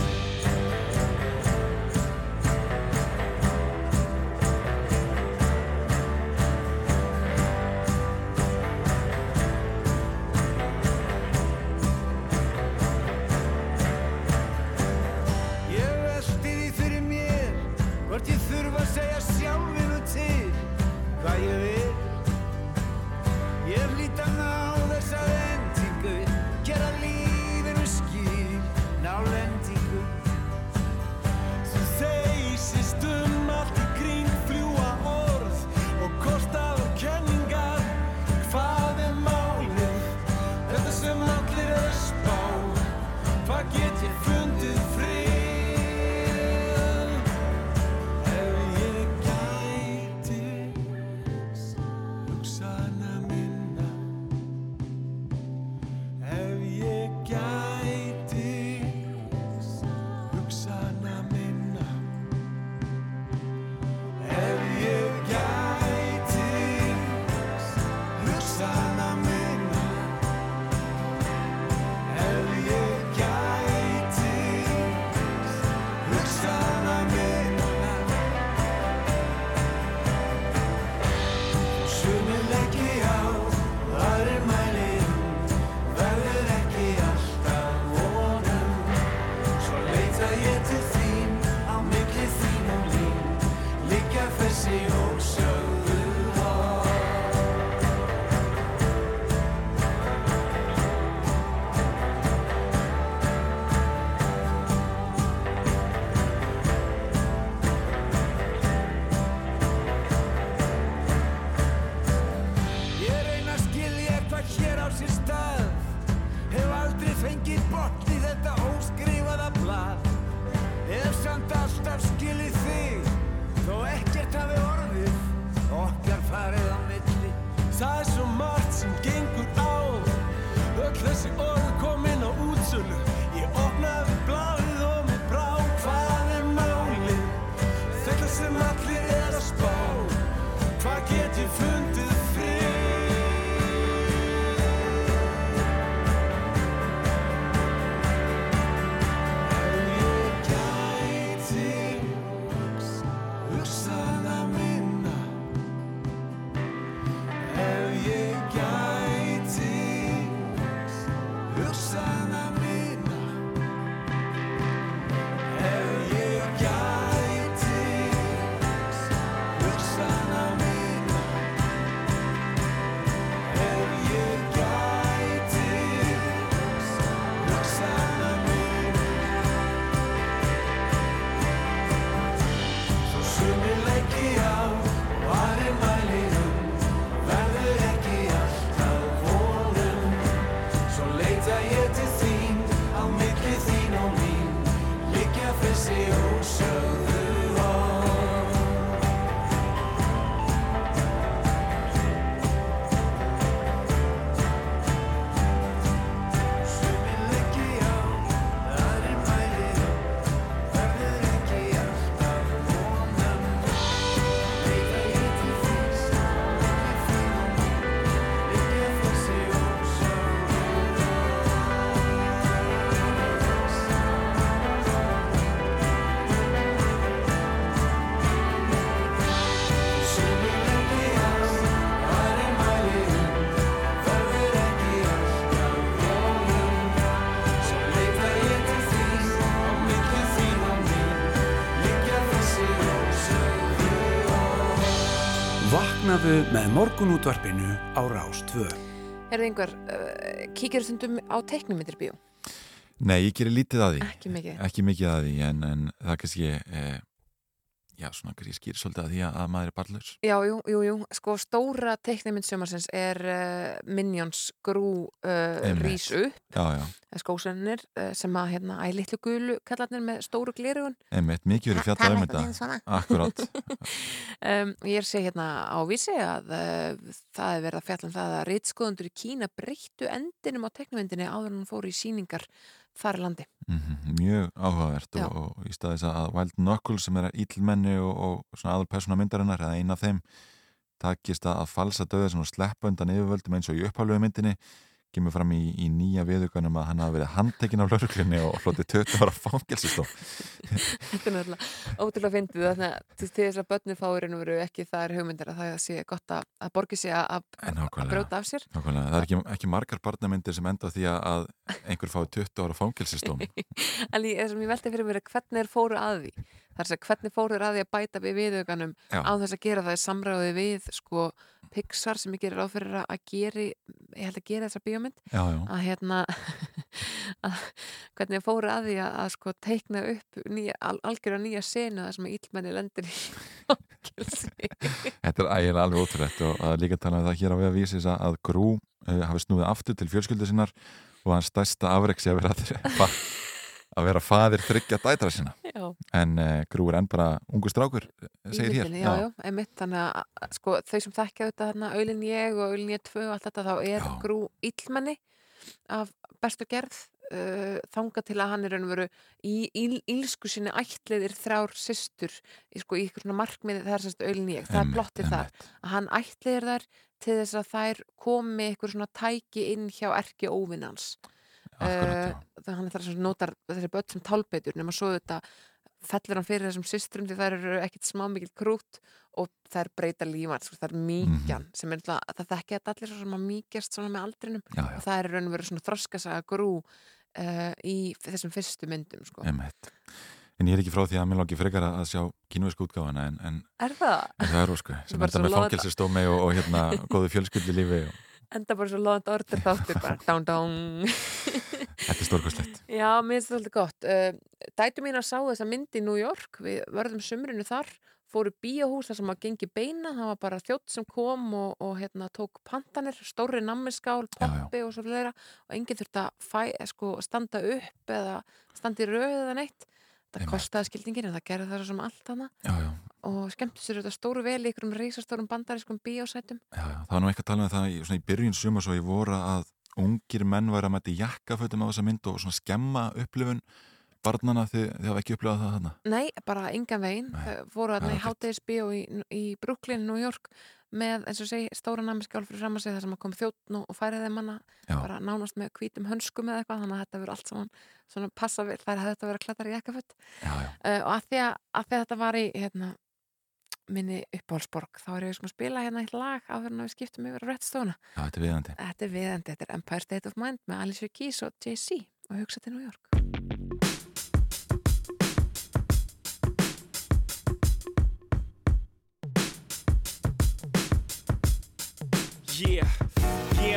Vaknaðu með morgunútvarpinu á Rástvö. Er það einhver, uh, kíkir stundum á teiknumindir bíó? Nei, ég gerir lítið að því Ekki mikið. Ekki mikið að því, en, en það er kannski eh, svona kannski skýr svolítið að því að maður er barnlaus. Já, jú, jú, jú, sko stóra teiknumind sömarsins er uh, Minions grú uh, rís upp. Já, já, skósennir uh, sem að hérna æ litlu gulu kallarnir með stóru glerugun einmitt, mikið verið fjallað um þetta. Akkurát um, [laughs] Ég segja hérna á vísi að uh, það er verið að fjalla um það að reitskoðundur í Kína breyttu endinum á teiknumyndinni áður en hún fór í síningar þar í landi. Mhm, Mjög áhugavert og, og í staðis að Wild Knuckles sem er íllmenni og, og svona aðal persóna myndarinnar eða eina af þeim takist að falsa döða og sleppa undan yfirvöldum eins og í upphálfu myndinni kemur fram í, í nýja viðugunum að hann hafa verið handtekinn af lauruglinni og flotið 20 ára fangelsistof Þetta er náttúrulega ótrúlega fyndið þannig að til þess að börnir fáirinn veru ekki það er hugmyndir að það sé gott að, að borgi sig að, að, að brjóta af sér. Nákvæmlega, það er ekki, ekki margar barnamyndir sem enda á því að- að einhver fái 20 ára fangelsistóm [laughs] en ég, ég velti fyrir mér er hvernig er fóru að því? Þar sem hvernig fóru að því að bæta við viðauganum Já. á þess að gera það í samræði við sko Pixar sem ég gerir ráð fyrir að geri ég held að gera þessa bíómynd Já, já. að hérna [laughs] að, hvernig þeir fóru að því að, að sko teikna upp al, algjörða nýja senu það sem að íllmenni lendir í [laughs] fangelsi Þetta er ægilega alveg ótrúlegt og að líka tala um það hér á vega vísis að, að Grú uh, hafi snúið aftur til fjölskyldu sinnar og hans stærsta afreksi að vera, [laughs] að vera faðir þryggja dætra sinna Já. en uh, Grú er enn bara ungu strákur eh, segir hér. já, já, einmitt, þannig að sko, þau sem þekkja þetta Öylin ég og Öylin ég 2 og allt þetta, þá er grú illmenni af bestu gerð uh, þanga til að hann er veru í íl, ílsku sinni ætliðir þrjár systur í, sko, í svona markmiði er sérst Öylin ég, það er plottið þar að hann ætliðir þær til þess að þær komi ykkur svona tæki inn hjá erki óvinnans uh, þannig hann er það notar þessi börn sem tálbeitur nema svo þetta fellur hann fyrir þessum systrum því þær eru ekkit smá mikil krút og þær breyta lífan, sko, það er mýkjan sem er alltaf, það þekki þetta allir svo sem að mýkjast svona með aldrinum Já, já. og það er raun og verið svona þroskasaga grú uh, í þessum fyrstu myndum sko. En ég er ekki frá því að mér langi frekar að sjá kínversku útgáfana en, en, Er það? en það er ósku sem enda svo með fangelsistómi og, og hérna góðu fjölskyldi lífi og Enda bara svo loðand orður þáttur bara [laughs] dán dán [laughs] þetta er stórkostlegt Já, mér finnst þetta alltaf gott. Uh, dætu mín að sá þessa mynd í New York, við verðum sumrinu þar, fóru bíóhús þar sem að gengi beina, það var bara þjótt sem kom og, og hérna tók pantanir, stóri nammiskál, poppi og svo fleira og enginn þurfti að fæ, eh, sko, standa upp eða standa í röð eða neitt. Það kostaði skildingin en það gerði það svo sem allt hana Já, já. Og skemmtu sér þetta stóru vel í ykkurum reysastórum bandarískum bíósætum. Já, já, það var nú eitthvað að tala um það í, svona í byrjun suma svo í voru að ungir menn væri að mæti jakkafötum á þessa mynd og svona skemma upplifun barnana þið, þið hafa ekki upplegað það þarna? Nei, bara engan veginn. Voru þarna í ekkert. hátegisbíó í, í Brooklyn, New York með, eins og segi, stóra namiskjálf fyrir fram að segja þar sem að kom þjóttn og, færið þeim hana Já. bara nánast með hvítum hönskum eða eitthvað þannig að þetta verður allt saman svona passa vel þær hefði þetta verið að klættar í já. uh, og að því að, að því að þetta var í hérna, minni uppáhalsborg þá er ég sem að spila hérna eitt lag áður en að við skiptum yfir á Redstone þetta er viðandi. Þetta er viðandi, þetta er Empire State of Mind með Alicia Keys og Jay-Z og hugsa til New York. Yeah,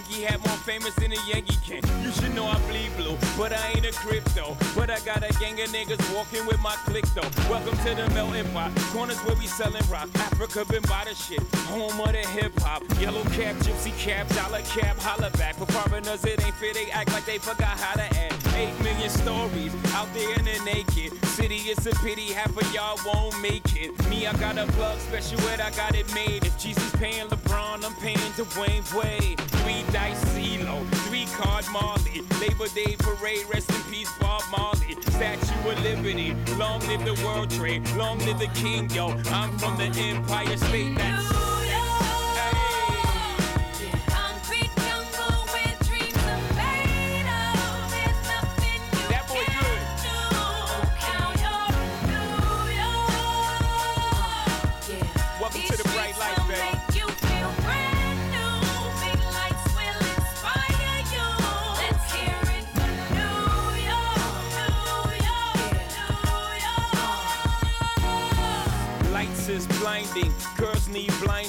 Yankee hat more famous than a Yankee can. You should know I bleed blue, but I ain't a crypto. But I got a gang of niggas walking with my click though. Welcome to the melting pot. Corners where we selling rock. Africa been by the shit. Home of the hip hop. Yellow cap, gypsy cap, dollar cap, holla back. For foreigners, it ain't fair. They act like they forgot how to act. Eight million stories out there in the naked city. It's a pity half of y'all won't make it. Me, I got a plug special ed, I got it made. If Jesus paying LeBron, I'm paying Dwayne Wade. Three dice CeeLo, three card Marley. Labor Day parade, rest in peace, Bob Marley. Statue of Liberty, long live the World Trade, long live the King, yo. I'm from the Empire State. That's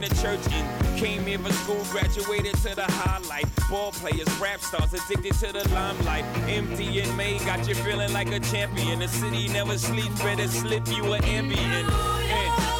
the church in. Came here for school. Graduated to the highlight. Ball players, rap stars addicted to the limelight. Empty in May. Got you feeling like a champion. The city never sleeps. Better slip you an ambient.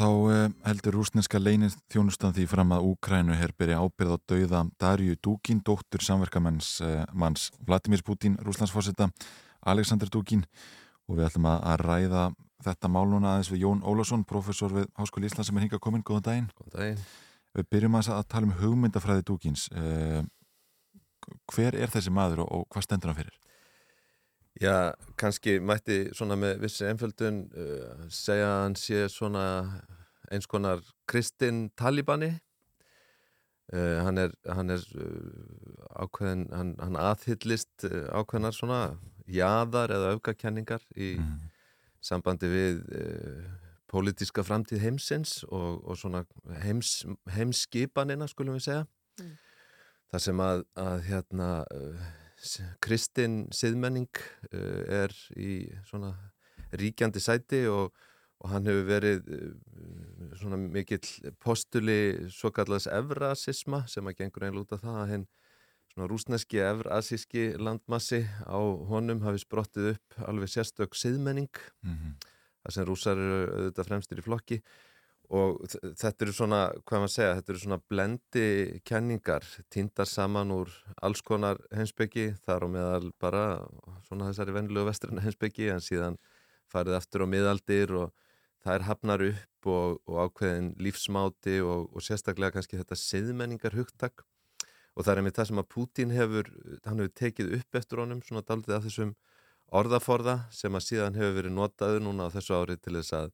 Þá eh, heldur rúsneska leinir þjónustan því fram að Úkrænu herbyrja ábyrð á dauða Darju Dúkin, dóttur samverkamanns eh, manns Vladimir Putin, rúslandsforsetta Aleksandr Dúkin og við ætlum að, ræða þetta mál núna aðeins við Jón Ólafsson, professor við Háskóli Ísland sem er hingað komin, góðan daginn. Góðan daginn. Við byrjum að, að tala um hugmyndafræði Dúkins. Eh, hver er þessi maður og, og hvað stendur hann fyrir? Já, kannski mætti svona með vissi einföldun uh, segja að hann sé svona eins konar kristinn talibani. Uh, hann er, hann er uh, ákveðin, hann, hann aðhyllist uh, ákveðinar svona jaðar eða aukakenningar í sambandi við uh, pólitíska framtíð heimsins og, og svona heims, heimskipanina skulum við segja. Mm. það sem að, að hérna uh, kristin siðmenning uh, er í svona ríkjandi sæti og, og hann hefur verið uh, svona mikill postuli svo kallast evrasisma sem að gengur einlega út af það að henn svona rúsneski evrasíski landmassi á honum hafi sprottið upp alveg sérstök siðmenning Mhm. það sem rúsar eru auðvitað fremstir í flokki og þetta eru svona, hvað maður segja, þetta eru svona blendi kenningar, týndar saman úr alls konar heimsbyggi, þar á meðal bara svona þessari venlulegu vestrana heimsbyggi, en síðan farið aftur á miðaldir og það er hafnar upp og, og ákveðin lífsmáti og, og sérstaklega kannski þetta siðmenningar hugtak og það er einmitt það sem að Pútín hefur, hann hefur tekið upp eftir honum, svona daldið af þessum orðaforða sem að síðan hefur verið notaður núna á þessu ári til þess að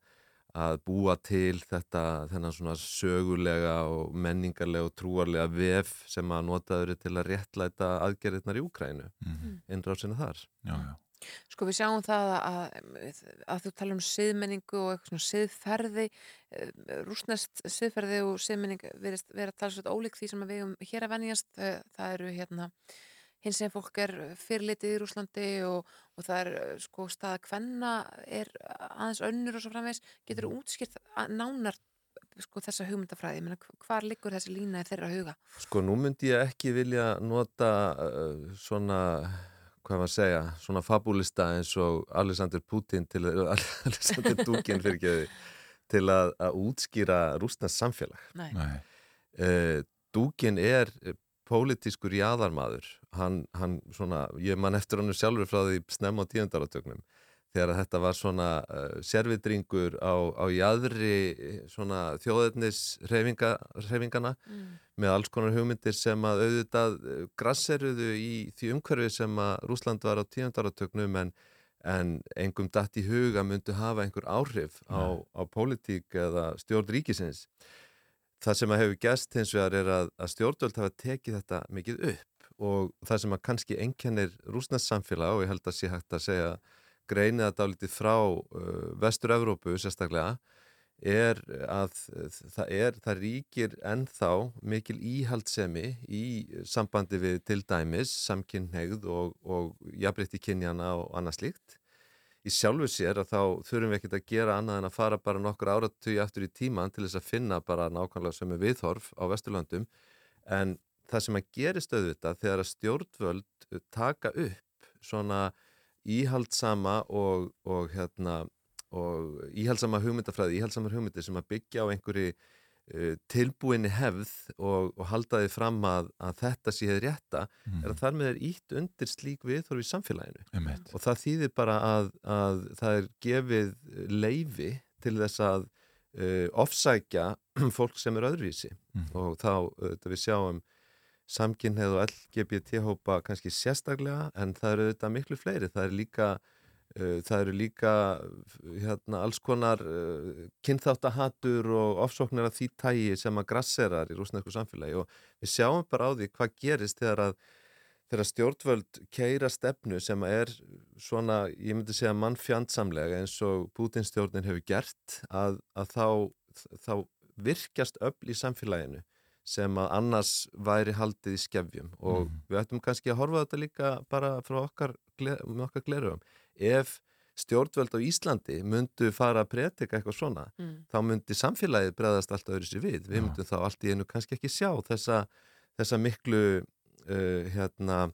að búa til þetta þennan svona sögulega og menningarlega og trúarlega vef sem að notaður til að réttlæta aðgerðirnar í Úkrænu Mhm. innrásina þar Já, já. Sko við sjáum það að, að þú tala um siðmenningu og eitthvað svona siðferði, rúsnest siðferði og siðmenning vera að tala svolítið ólík því sem við um hér að venjast. Það, það eru hérna hins sem fólk er fyrirlitið í Rúslandi og, og það er eh, sko staða kvenna er aðeins önnur og svo framvegs. Getur þú útskýrt að- nánar sko þessa hugmyndafræði? Ég meina, hvar liggur þessi lína í þeirra huga? Sko nú myndi ég ekki vilja nota uh, svona hvað maður að segja, svona fabulista eins og Alexander Putin til að, [laughs] Alexander Dugin fyrir ekki til að, að útskýra rústnast samfélag. Nei. Nei. Uh, Dugin er pólitískur jáðarmaður hann, hann svona, ég man eftir hann sjálfur frá því snemma á tíundaratögnum þegar þetta var svona uh, sérvidringur á, á jáðri svona þjóðetnis reyfingana Mm. með alls konar hugmyndir sem að auðvitað uh, grasseruðu í því umhverfi sem að Rúsland var á tíundaratögnum en, en engum datt í huga myndu hafa einhver áhrif á, á pólitík eða stjórn ríkisins. Það sem að hefur gæst hins vegar er að, að stjórnvöld hafa tekið þetta mikið upp og það sem að kannski einkennir rúsnest samfélag og ég held að sé hægt að segja greinið að dálítið frá uh, vestur-Evrópu sérstaklega er að það, er, það ríkir ennþá mikil íhaldsemi í sambandi við til dæmis samkynneigð og, og jafnbreytti kynjana og annað slíkt. Í sjálfu sér að þá þurfum við ekkert að gera annað en að fara bara nokkur áratugja aftur í tíman til þess að finna bara nákvæmlega sem er viðhorf á Vesturlöndum. En það sem að gerist auðvitað þegar að stjórnvöld taka upp svona íhaldsama og, og hérna og íhaldsama hugmyndafræði, íhaldsamar hugmyndir sem að byggja á einhverju uh, tilbúinni hefð og, og halda því fram að, að þetta sé hefði rétta er að þar með er ítt undir slík viðþorf í samfélaginu. Einmitt. og það þýðir bara að, að það er gefið leifi til þess að uh, ofsækja [clears throat] fólk sem er öðruvísi. Og þá uh, við sjáum samkynneið og LGBT-hópa kannski sérstaklega en það eru þetta miklu fleiri. Það er líka uh, það eru líka hérna, alls konar uh, kynþáttahatur og ofsóknir af því tægi sem að grasserar í rúsnesku samfélagi. Og við sjáum bara á því hvað gerist þegar að þegar stjórnvöld keira stefnu sem er svona, ég myndi segja mannfjandsamlega eins og Putinstjórnin hefur gert að, að þá, þá virkjast öll í samfélaginu sem að annars væri haldið í skefjum og við ættum kannski að horfa á þetta líka bara frá okkar, okkar gleruðum. Ef stjórnvöld á Íslandi myndu fara að predika eitthvað svona, Mm. þá myndi samfélagið breðast alltaf öðru sér við. Við myndum þá allt í einu kannski ekki sjá þessa, þessa miklu uh, hérna,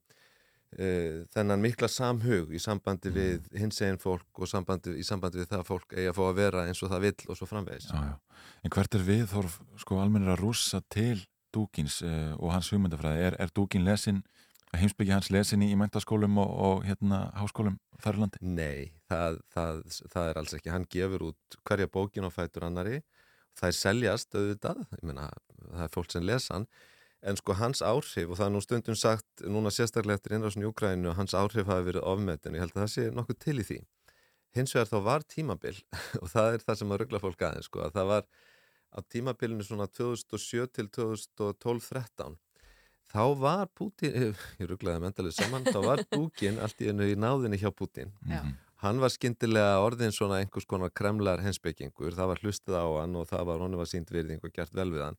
uh, þennan mikla samhug í sambandi Mm. við hins eginn fólk og sambandi, í sambandi við það að fólk eigi að fá að vera eins og það vill og svo framvegis. Já, já. En hvert er viðhorf sko almennir að rússa til Dúkins uh, og hans hugmyndafræði? Er, er Dúkin lesin, heimsbyggja hans lesin í, mentaskólum og, og hérna háskólum þar í landi? Nei, það, það, það er alls ekki. Hann gefur út hverja bókin á fætur annari. Það er seljast auðvitað, ég meina, það er fólk sem lesa hann. En sko hans áhrif, og það er nú stundum sagt, núna sérstaklega eftir innrásun í Ukrænu, að hans áhrif hafi verið ofmetin. Ég held að það sé nokkuð til í því. Hins vegar þá var tímabil, [laughs] og það er það sem að ruggla fólk aðeins, sko, að það var á tímabilinu svona 2007 til 2012-13 þá var Putin, [laughs] ég rugglaði mentalið saman, þá var Dúkin allt í einu í náðinni hjá Putin. Já. Hann var skyndilega orðin svona einhvers konar kremlar hensbyggingur, það var hlustið á hann og það var honum var sínt virðing og gert vel við hann.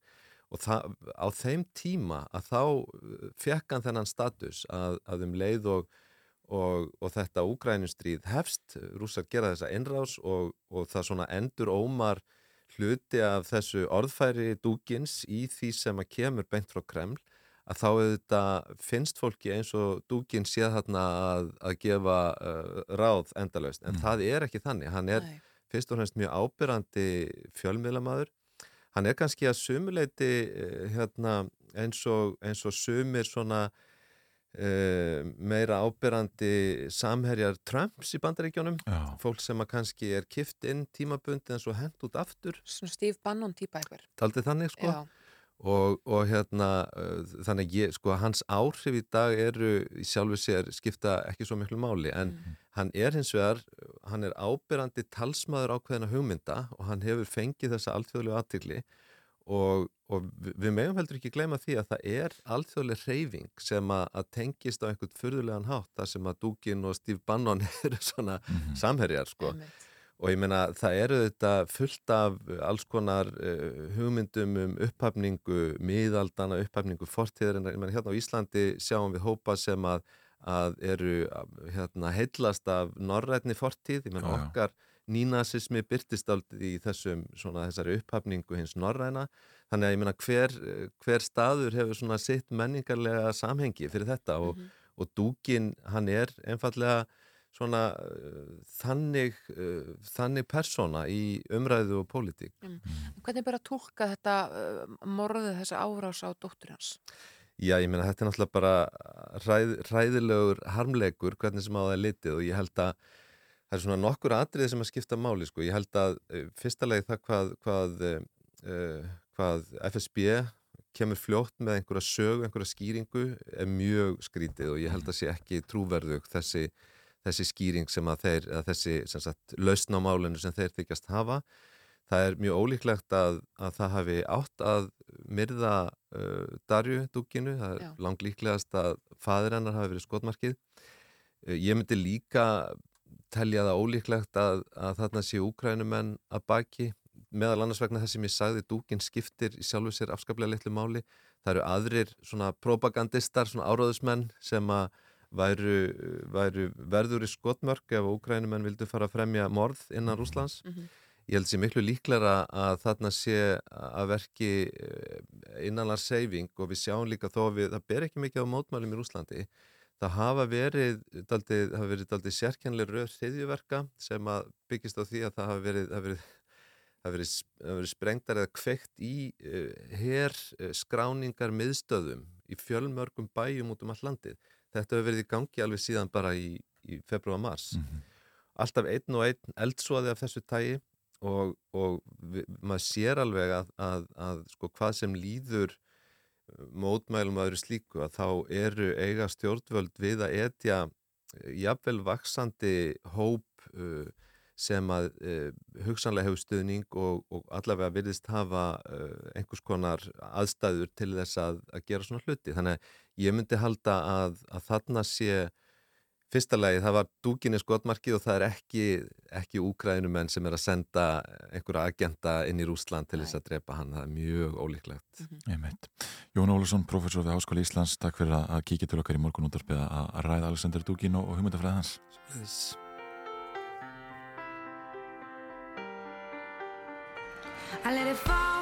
Og það, á þeim tíma að þá uh, fekk hann þennan status að, að um leið og, og, og þetta úgrænustríð hefst, rússar gera þessa innrás og, og það svona endur ómar hluti af þessu orðfæri dúkins í því sem að kemur beint frá Kreml að þá auðvitað finnst fólki eins og dúkin séð þarna að, að gefa uh, ráð endalaust. En það er ekki þannig, hann er Nei. fyrst og fremst mjög ábyrrandi fjölmiðlamaður hann er kannski að sumuleiti uh, hérna, eins, og, eins og sumir svona uh, meira ábyrrandi samherjar Trumps í bandaríkjónum Já. fólk sem að kannski er kift inn tímabundi en svo hent út aftur Svona Steve Bannon típa eitthvað. Taldið þannig sko Já. og, og hérna uh, þannig ég, sko hans áhrif í dag eru í sjálfu sér skipta ekki svo miklu máli en hann er hins vegar, hann er ábyrrandi talsmaður ákveðina hugmynda og hann hefur fengið þessa alþjóðlegu aðtikli og, og við megum heldur ekki gleyma því að það er alþjóðleg reyfing sem að, að tengist á einhvern furðulegan hátt þar sem að Dúkin og Steve Bannon [laughs] eru svona samherjar sko. Og ég meina það eru þetta fullt af alls konar uh, hugmyndum um upphafningu miðaldana, upphafningu fortíðar en ég meina hérna á Íslandi sjáum við hópa sem að, að eru hérna heillast af norrætni fortíð, ég já. okkar nínasismi byrtist aldrei í þessum svona þessari upphafningu hins norræna þannig að ég meina hver, hver staður hefur svona sitt menningarlega samhengi fyrir þetta og, og dúkin hann er einfallega svona uh, þannig, uh, þannig persóna í umræðu og pólitík. Mm. Hvernig ber að tólka þetta uh, morðið, þessa árás á dóttur hans? Já, ég meina þetta er náttúrulega bara ræð, ræðilegur harmleikur hvernig sem á það er litið og ég held að það er svona nokkur atriði sem að skipta máli sko. Ég held að uh, fyrsta leið það hvað, hvað, uh, hvað FSB kemur fljótt með einhverja sögu, einhverja skýringu er mjög skrítið og ég held að sé ekki trúverðug þessi þessi skýring sem að þeir, að þessi sem sagt, lausn á málinu sem þeir þykjast hafa. Það er mjög ólíklegt að, að það hafi átt að myrða uh, Darju dúkinu, það er Já. langt líklegast að fadir hennar hafi verið skotmarkið. Uh, ég myndi líka telja það ólíklegt að, að þarna sé úkrænumenn að baki, meðal annars vegna þess sem ég sagði, dúkin skiptir í sjálfu sér afskaplega litlu máli. Það eru aðrir svona propagandistar, svona áráðusmenn sem að væru, væru verður í skotmörk ef úkrænumenn vildu fara að fremja morð innan Rúslands. Mhm. Ég held sér miklu líklara að þarna sé að verki innanlands seyfing og við sjáum líka þó að við, það ber ekki mikið á mótmælum í Rúslandi. Það hafa verið daldið, hafa verið daldið sérkennlega röð hriðjuverka sem að byggist á því að það hafa verið, hafa verið, hafa verið, hafa verið sprengtar eða kveikt í uh, her uh, skráningar miðstöðum í fjölmörgum bæjum út um all landið. Þetta hefur verið í gangi alveg síðan bara í, í februar-mars. Alltaf einn og einn eldsvoði af þessu tægi og, og við, maður sér alveg að, að, að sko, hvað sem líður uh, mótmælum að eru slíku að þá eru eiga stjórnvöld við að etja jafnvel vaksandi hóp uh, sem að uh, hugsanlega hefur stuðning og, og allavega virðist hafa uh, einhvers konar aðstæður til þess að, að gera svona hluti. Þannig að ég myndi halda að, að þarna sé fyrsta lagi, það var dúkinni skotmarkið og það er ekki, ekki úkrænumenn sem er að senda einhverja agenda inn í Rúsland til þess að drepa hann. Það er mjög ólíklegt. Einmitt. Jón Ólusson, professor við Háskóli Íslands, takk fyrir að að kíkja til okkar í morgun útvarpið að að ræða Alexander Dugin og, og hugmyndafræði hans. Yes. I let it fall,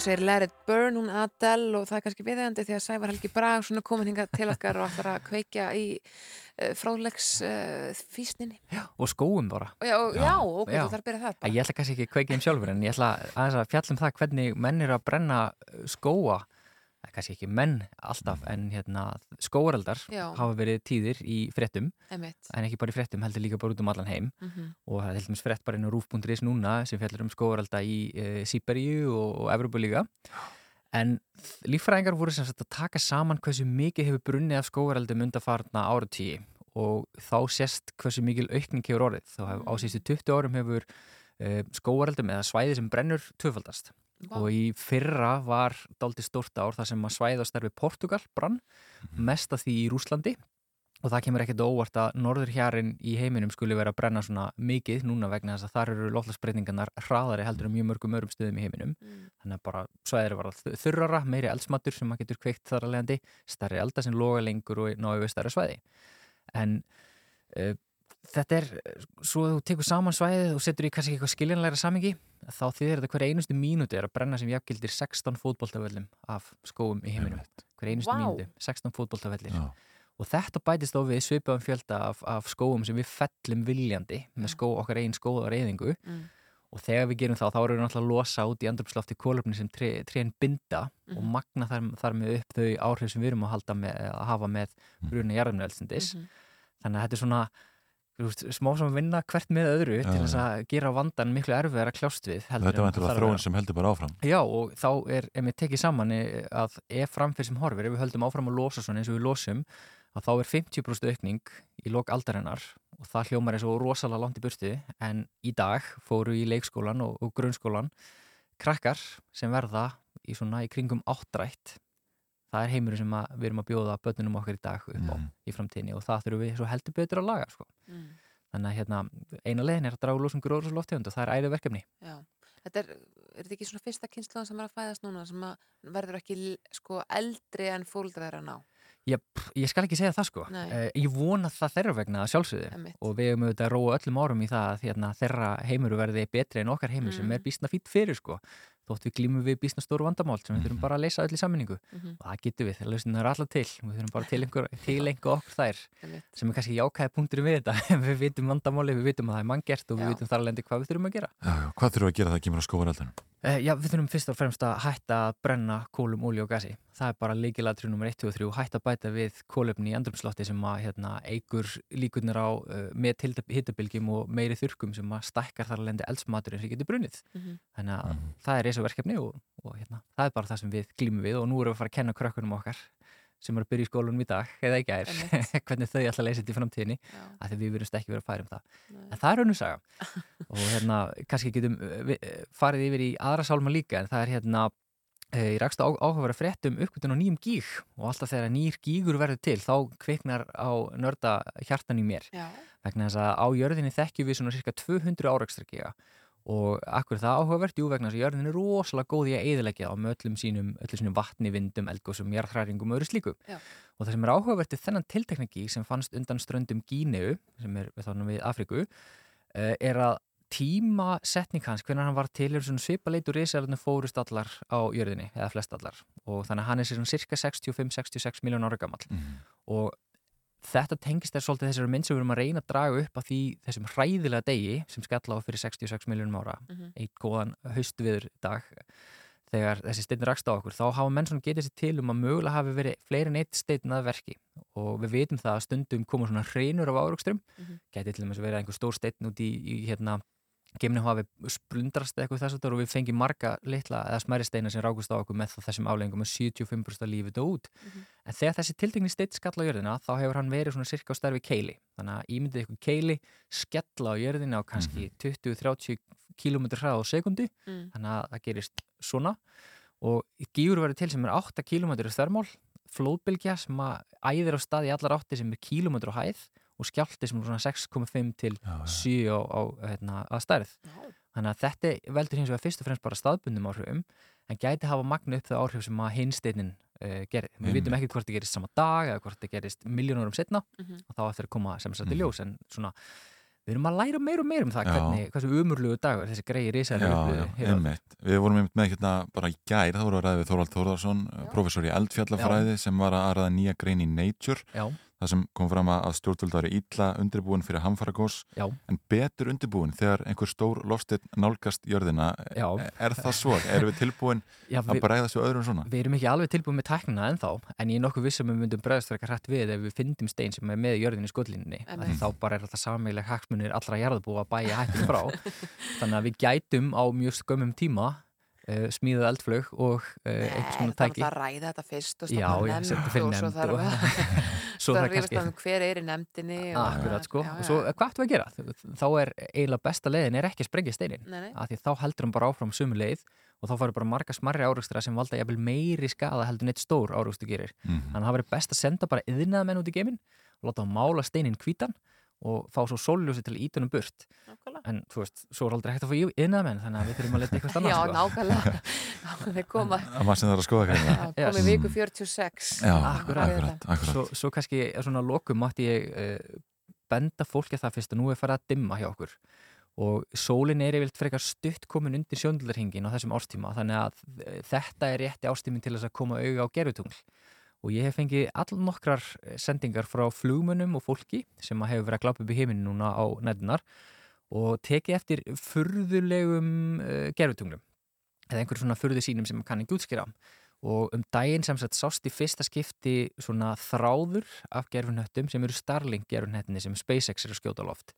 hún segir Let it burn, hún Adele og það er kannski viðegandi því að Sævar Helgi Brag svona komin hingað til okkar og ætlar að kveikja í uh, frálegs uh, físninni. og skóum bara Já, já, já, ok, Já. þú þarf að byrja það bara. Ég ætla kannski ekki að kveikja þeim sjálfur en ég ætla að fjalla um það hvernig menn eru að brenna uh, skóa kannski ekki menn alltaf en hérna, skóareldar Já. hafa verið tíðir í fréttum Einmitt. en ekki bara í fréttum, heldur líka bara út um allan heim Mhm. og það er til dæmis frétt bara inn á rúf.is núna sem fjallar um skóarelda í e, Sýberíu og, og Evropa líka en líffræðingar voru sem sagt að taka saman hversu mikið hefur brunnið af skóareldum undarfarna áratíi og þá sést hversu mikil aukning hefur orðið þá hef, á síðustu 20 árum hefur e, skóareldum eða svæði sem brennur tvöfaldast Vá. og í fyrra var dálítið stórt ár þar sem að svæði á starfi Portugal brann, mest af því í Rúslandi og það kemur ekkert óvart að norðurhjarin í heiminum skuli vera að brenna svona mikið núna vegna þess að þar eru lofslagsbreytingarnar hraðari heldur en mjög mörgum örum stöðum í heiminum. Þannig að bara svæðir var þurrara, meiri eldsmatur sem maður getur kveikt þar að leiðandi stærri elda sem loga lengur og náðu við stærri svæði. En uh, þetta er, eh, svo þú tekur saman svæðið og setur í kannski eitthvað skiljanlegra samingi þá þýðir þetta hverja einustu mínúti er að brenna sem jafngildir 16 fótboltavöllum af skóum í heiminum hverja einustu Vá. mínúti, 16 fótboltavellir Já. og þetta bætist á við svipaðum fjölda af, af skóum sem við fellum viljandi með skó, okkar einn skóða reyðingu Mm. og þegar við gerum það þá erum við náttúrulega að losa út í andrupslofti kólöfni sem tré, trén binda og Mhm. magna þar, þar með upp þau áhrif sem við erum að, halda með, að hafa með bruna jarðumnelsindis Mhm. þannig að þetta er svona veist, smá sem að vinna hvert með öðru Já, til þess að gera vandan miklu erfið að kljást við heldur Þetta að þróun vera. sem heldur bara áfram. Já og þá er, ef við tekið saman að ef framfyrir sem horfir, ef við höldum áfram að losa svona eins og við losum, að þá er 50% aukning í lok aldarinnar og það hljómar eins og rosalega langt í burtu en í dag fóru í leikskólan og, og grunnskólan krakkar sem verða í svona í kringum áttrætt það er heimurinn sem að, við erum að bjóða börnunum okkar í dag upp á í framtíðinni og það þurfum við svo heldur betur að laga sko. Mm. þannig að hérna, eina leiðin er að draga losum gróðursloftegund og það er æði verkefni Já, þetta er, er þetta ekki svona fyrsta kynsluðan sem er að fæðast núna sem að verður ekki sko eldri en fóldra þeirra ná? Ég, ég skal ekki segja það sko Nei. uh, ég vona það þeirra vegna að sjálfsögðu og við höfum auðvitað að róa öllum árum í það að hérna, þeirra heimuru verði betri en okkar heimur sem Mm. er bísna fýtt fyrir sko þótt við glímum við bísna stóru vandamál sem við þurfum bara að leysa öll í sammenningu Mhm. og það getur við, það lausnir er alltaf til við þurfum bara til einhver, til einhver okkur þær sem er kannski jákæði punktur við þetta [laughs] við vitum vandamáli, við vitum að það er manngert og við Já. vitum þar alveg hvað við þurfum að gera Já, já, hvað þurfum við að gera það að kemur á skóareldunum? Uh, já, við þurfum fyrst og fremst að hætta að brenna kólum, olíu og gasi. Það er bara líkilatrið nummer 1, 2 og 3. Hætta að bæta við kólöfni í andrumslotti sem að hérna, eigur líkunir á uh, með hittabilgjum og meiri þurrkum sem að stækkar þar að lendi eldsmaturinn sem getur brunnið. Mhm. Þannig að það er eins og verkefni og, og hérna, það er bara það sem við glímum við og nú erum við að fara að kenna krökkunum okkar sem eru að byrja í skólunum í dag eða í gær, [laughs] hvernig þau að leysa þetta í framtíðinni Já. af því við verðumst ekki verið að færa um það Nei. en það er önnur saga [laughs] og hérna kannski getum við, uh, farið yfir í aðra sálma líka en það er hérna ég rakst á áhugaverða frétt um uppgötun á nýjum gíg og alltaf þegar nýjir gígur verður til þá kveiknar á nörda hjartan í mér Já. vegna þess að á jörðinni þekkjum við svona cirka 200 árakstarkiga og akkur það áhugavert, jú vegna þess að jörðin er rosalega góð í að eyðilegja á með öllum sínum, öllum sínum vatni, vindum, eldgósum, jarðhræringum og öðru slíku. Já. og það sem er áhugavert er þennan tiltekna gíg sem fannst undan ströndum Gíneu sem er við þarna við Afriku eh, er að tímasetning hans, hvernig hann var til er svona svipaleit og risaðarinn fórust allar á jörðinni, eða flest allar. Og þannig að hann er sér svona cirka 65-66 miljón ára gammal og þetta tengist þess svolítið þessari mynd sem við erum að reyna að draga upp að því þessum hræðilega degi sem skalla á fyrir 66 miljónum ára Mhm. eitt góðan haustviður dag þegar þessi steinn rakst á okkur þá hafa menn svona getið sér til um að mögulega hafi verið fleiri en eitt steinn að verki og við vitum það að stundum koma svona hreinur af árugstrum Mhm. geti til dæmis verið einhver stór steinn út í, í hérna geiminu hafi splundrast eitthvað þess að og við fengi marga litla eða smæri steina sem rákust á okkur með þessum afleggingum og 75% af lífið og út. Mhm. en þegar þessi tiltekni steinn skalla á jörðina þá hefur hann verið svona cirka á starfi keili. Þannig að ímyndið ykkur keili skella á jörðina á kannski 20-30 km hraða á sekundi Mm. þannig að það gerist svona. Og gígur verið til sem er 8 km þörmál flóðbylgja sem að æðir á stað í allar átti sem er á hæð og skjálti sem er svona 6,5 til 7 á, á hérna, að stærð þannig að þetta veldur hins vegar fyrst og fremst bara staðbundum áhrifum en gæti hafa magna upp þau áhrif sem að hinsteinin uh, gerir. Við vitum ekki hvort það gerist sama dag eða hvort það gerist miljónurum setna Mhm. og þá eftir að koma sem sagt í Mhm. ljós en svona við erum að læra meir og meir um það Já. hvernig, hversu umurlugu dagur þessi greiði Já, risaður já, einmitt. Við vorum einmitt með hérna bara í gær, þá vorum við að ræða við Þorvald Þórðarsson, professor í eldfjallafræði sem var að ræða nýja grein í Nature Já. Það sem kom fram að að stjórnvöld var illa undirbúin fyrir hamfaragós en betur undirbúin þegar einhver stór lofstinn nálgast jörðina Já. er það svo? Erum við tilbúin Já, að við- bregðast við öðrum svona? Við erum ekki alveg tilbúin með tæknina ennþá en ég er nokkuð vissum að við myndum bregðast frekar hrætt við ef við fyndum stein sem er með í jörðinni skollínunni Einmitt. þá bara er alltaf sameileg hagsmunir allra jarðabúa að bæja hættin frá [laughs] þannig að við gætum á mjög skömmum tíma uh, smíðað eldflög og uh, einhvers konar Það tæki er að ræða þetta fyrst og stofna nefnd og svo þarf að [laughs] Svo það er rífast kannski- um hver er í nefndinni og- Akkurat sko, Já, og já. svo hvað ættum við að gera? Þá er eiginlega besta leiðin er ekki að sprengja steinin af því þá heldur hann bara áfram sumu leið og þá farið bara marga smarri áraugstra sem valda jafnvel meiri skada heldur neitt stór áraugstur gerir Mhm. þannig að það verður best að senda bara yðnaða menn út í geiminn og láta hann mála steinin hvítan og fá svo sólljósi til honum burt. Nákvæmlega. en þú veist, svo er aldrei hægt að fá yðnaða menn þannig að við þurfum að leta eitthvað annað Já, sko. [laughs] nákvæmlega. Þeir koma. Að maður sem það er. Að skoða komið viku 46 Já, akkurat, akkurat, akkurat. Svo, svo kannski svona lokum mátti ég uh, benda fólki að það fyrst að nú er farið að dimma hjá okkur. Og sólin er yfirlt frekar stutt komin undir sjóndlarhingin á þessum árstíma þannig að eh, þetta er rétti ástímin til þess að koma auga á gerfutungl og ég hef fengið all nokkrar sendingar frá flugmönnum og fólki sem hefur verið að glápa upp í heiminn núna á nætunar og tekið eftir furðulegum uh, gerfutunglum eða einhver svona furðu sínum sem kann ekki útskýra. Og um daginn sem sagt sást í fyrsta skipti svona þráður af gerfunöttum sem eru Starlink gerfunöttinni sem SpaceX er að skjóta loft.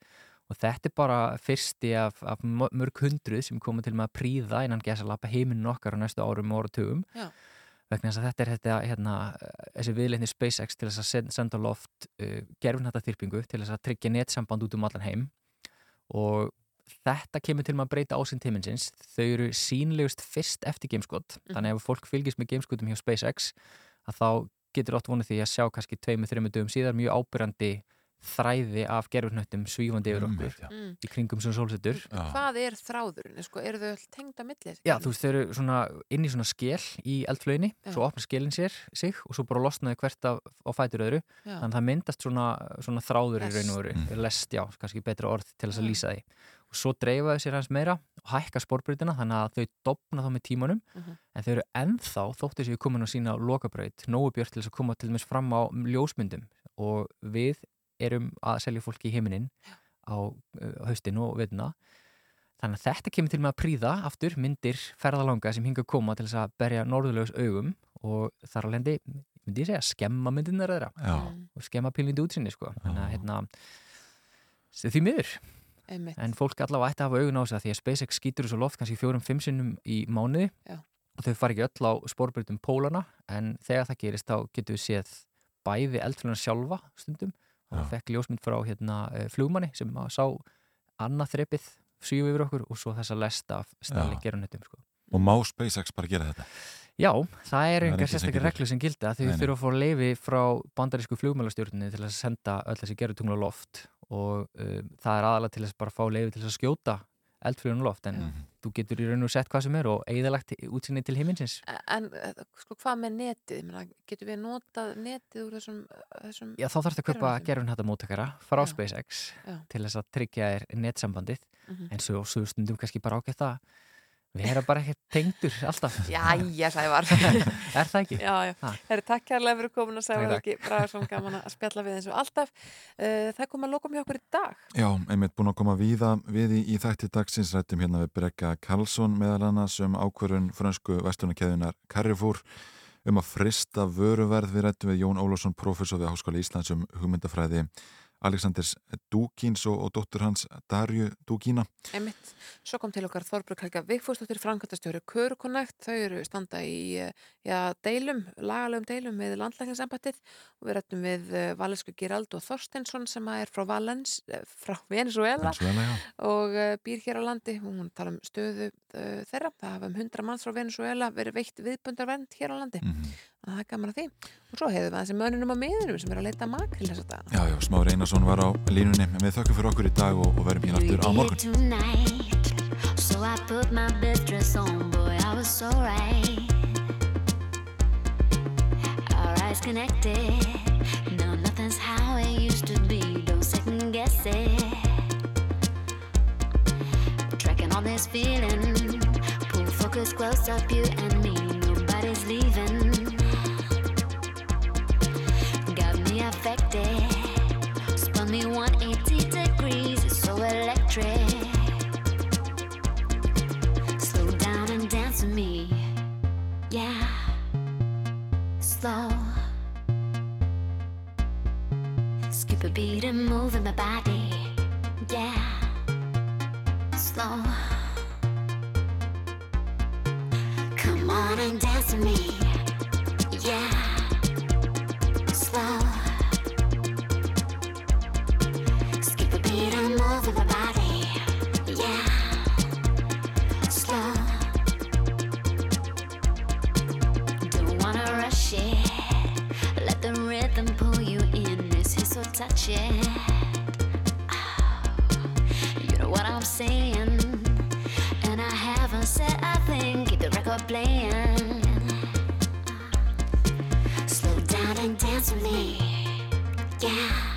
Og þetta er bara fyrsti af, af mörg hundruð sem komið til með að príða innan gesalapa heiminn okkar á næstu árum og áratugum. Já. Vegna þess að þetta er þetta, hérna, þessi viðleitni SpaceX til þess að send- senda loft uh, gerfunhættaþyrpingu til þess að tryggja netsamband út um allan heim. Og þetta kemur til að breyta ásinn tíminsins þau eru sínlegust fyrst eftir gameskot Mhm. þannig að ef fólk fylgist með gameskotum hjá SpaceX að þá getur oft vonið því að sjá kannski tveimur, þreimur dögum síðar mjög ábyrjandi þræði af gerfurnöttum svífandi yfir okkur. Mm. í kringum sem sólsetur Hvað er þráðurinn? Sko, eru þau öll tengd að milli? Já, þú veist, þau eru svona inn í svona skél í eldflöginni, svo opnar skélinn sér sig og svo bara losnaði hvert af, á fætur öðru Já. þannig að það myndast svona, svona þráður í raun og Lest. veru, lest, já, kannski betra orð til þess að lýsa því og svo dreifaðu sér hans meira og hækka spórbreytina þannig að þau dopna þá með tímanum Mhm. en þau eru ennþá, þóttu séu komin á sína lokabraut, nógubjörn til þess að koma til dæmis fram á ljósmyndum og við erum að selja fólki í heiminin á uh, haustin og veituna þannig að þetta kemur til með að príða aftur myndir ferðalanga sem hinga að koma til þess að berja norðulegs augum og þar alveg myndi ég segja skemma myndirnar þeirra Já. og skemma pílindi útsinni sko. þannig að hérna því miður Einmitt. en fólk allavega ætti að hafa augun á sig að því að SpaceX skýtur þessu loft kannski fjórum-fimm sinnum í mánuði Já. og þau fari ekki öll á spórbreytum pólana en þegar það gerist þá getur við séð bæði eldflunar sjálfa stundum og fekk ljósmynd frá hérna, eh, flugmanni sem að sá annað þrepið svíu yfir okkur og svo þessa lesta af Starlink gerunettum sko. Og má SpaceX bara gera þetta? Já, það er engar sérstaklega reglu sem því Nei, þau þurfa að fá leifi frá bandarísku flugmælastjórnini til að senda öll þessi gerutungla loft og um, það er aðalega til þess bara að fá leifi til þess að skjóta eldflugun loft en þú getur í raun og sett hvað sem er og eigðalagt útsinni til himinsins En eh, sko, hvað með netið? Ég Meina, getur við notað netið úr þessum, þessum Já, þá þarf þetta að kaupa gerfinhætta móttakara frá Já. SpaceX Já. til þess að tryggja þér netsambandið Mhm. en svo, svo stundum kannski bara ágætt að við erum bara ekki tengdur alltaf. Jæja, Sævar. [laughs] Er það ekki? Já, já. Ha. Herri, takk kærlega fyrir komin að Sævar. Takk, Helgi Bragarsson gaman að spjalla við eins og alltaf. Uh, Það kom að lokum hjá okkur í dag. Já, einmitt búin að koma víða við í, í þætti dagsins. Rættum hérna við Brekka Karlsson meðal annars um ákvörun frönsku vestunarkeðunar Carrefour um að frista vöruverð. Við rættum við Jón Ólafsson, professor við Háskóla Íslands um hugmyndafræði Aleksandrs Dúkins og, og dóttur hans Darju Dúkína Einmitt. Svo kom til okkar Þorbrug Helga Vigfúsdóttir Frankvæntastjóri Körukonækt, þau eru standa í eh, já, deilum, lagalegum deilum með landlækningsembættið og við rættum við eh, Valesku Girald og Þorstensson sem er frá Valens, eh, frá Venezuela Venezuela, og uh, býr hér á landi. Hún tala um stöðu þeirra. Það hafa um 100 manns frá Venezuela verið veitt viðbundarvernd hér á landi. Mhm. Það er gaman að því og svo hefur við þessi mönnunum á miðunum sem er að leita makril þess að dag Já, já, Smári Einarsson var á línunni en við þökkum fyrir okkur í dag og, og verðum hér aftur á morgun tonight. So I put my best dress on, boy, I was so right. Our eyes connected. No, nothing's how it used to be. Don't second guess it. on this feeling. Pull focus close up, you and me. Nobody's leaving. Me. Spun me 180 degrees. It's so electric. Slow down and dance with me. Yeah. Slow. Skip a beat and move in my body. Yeah. Slow. Come on and dance with me. Yeah. This is so. Oh, you know what I'm saying? And I haven't said a thing. Keep the record playing. Slow down and dance with me. Yeah.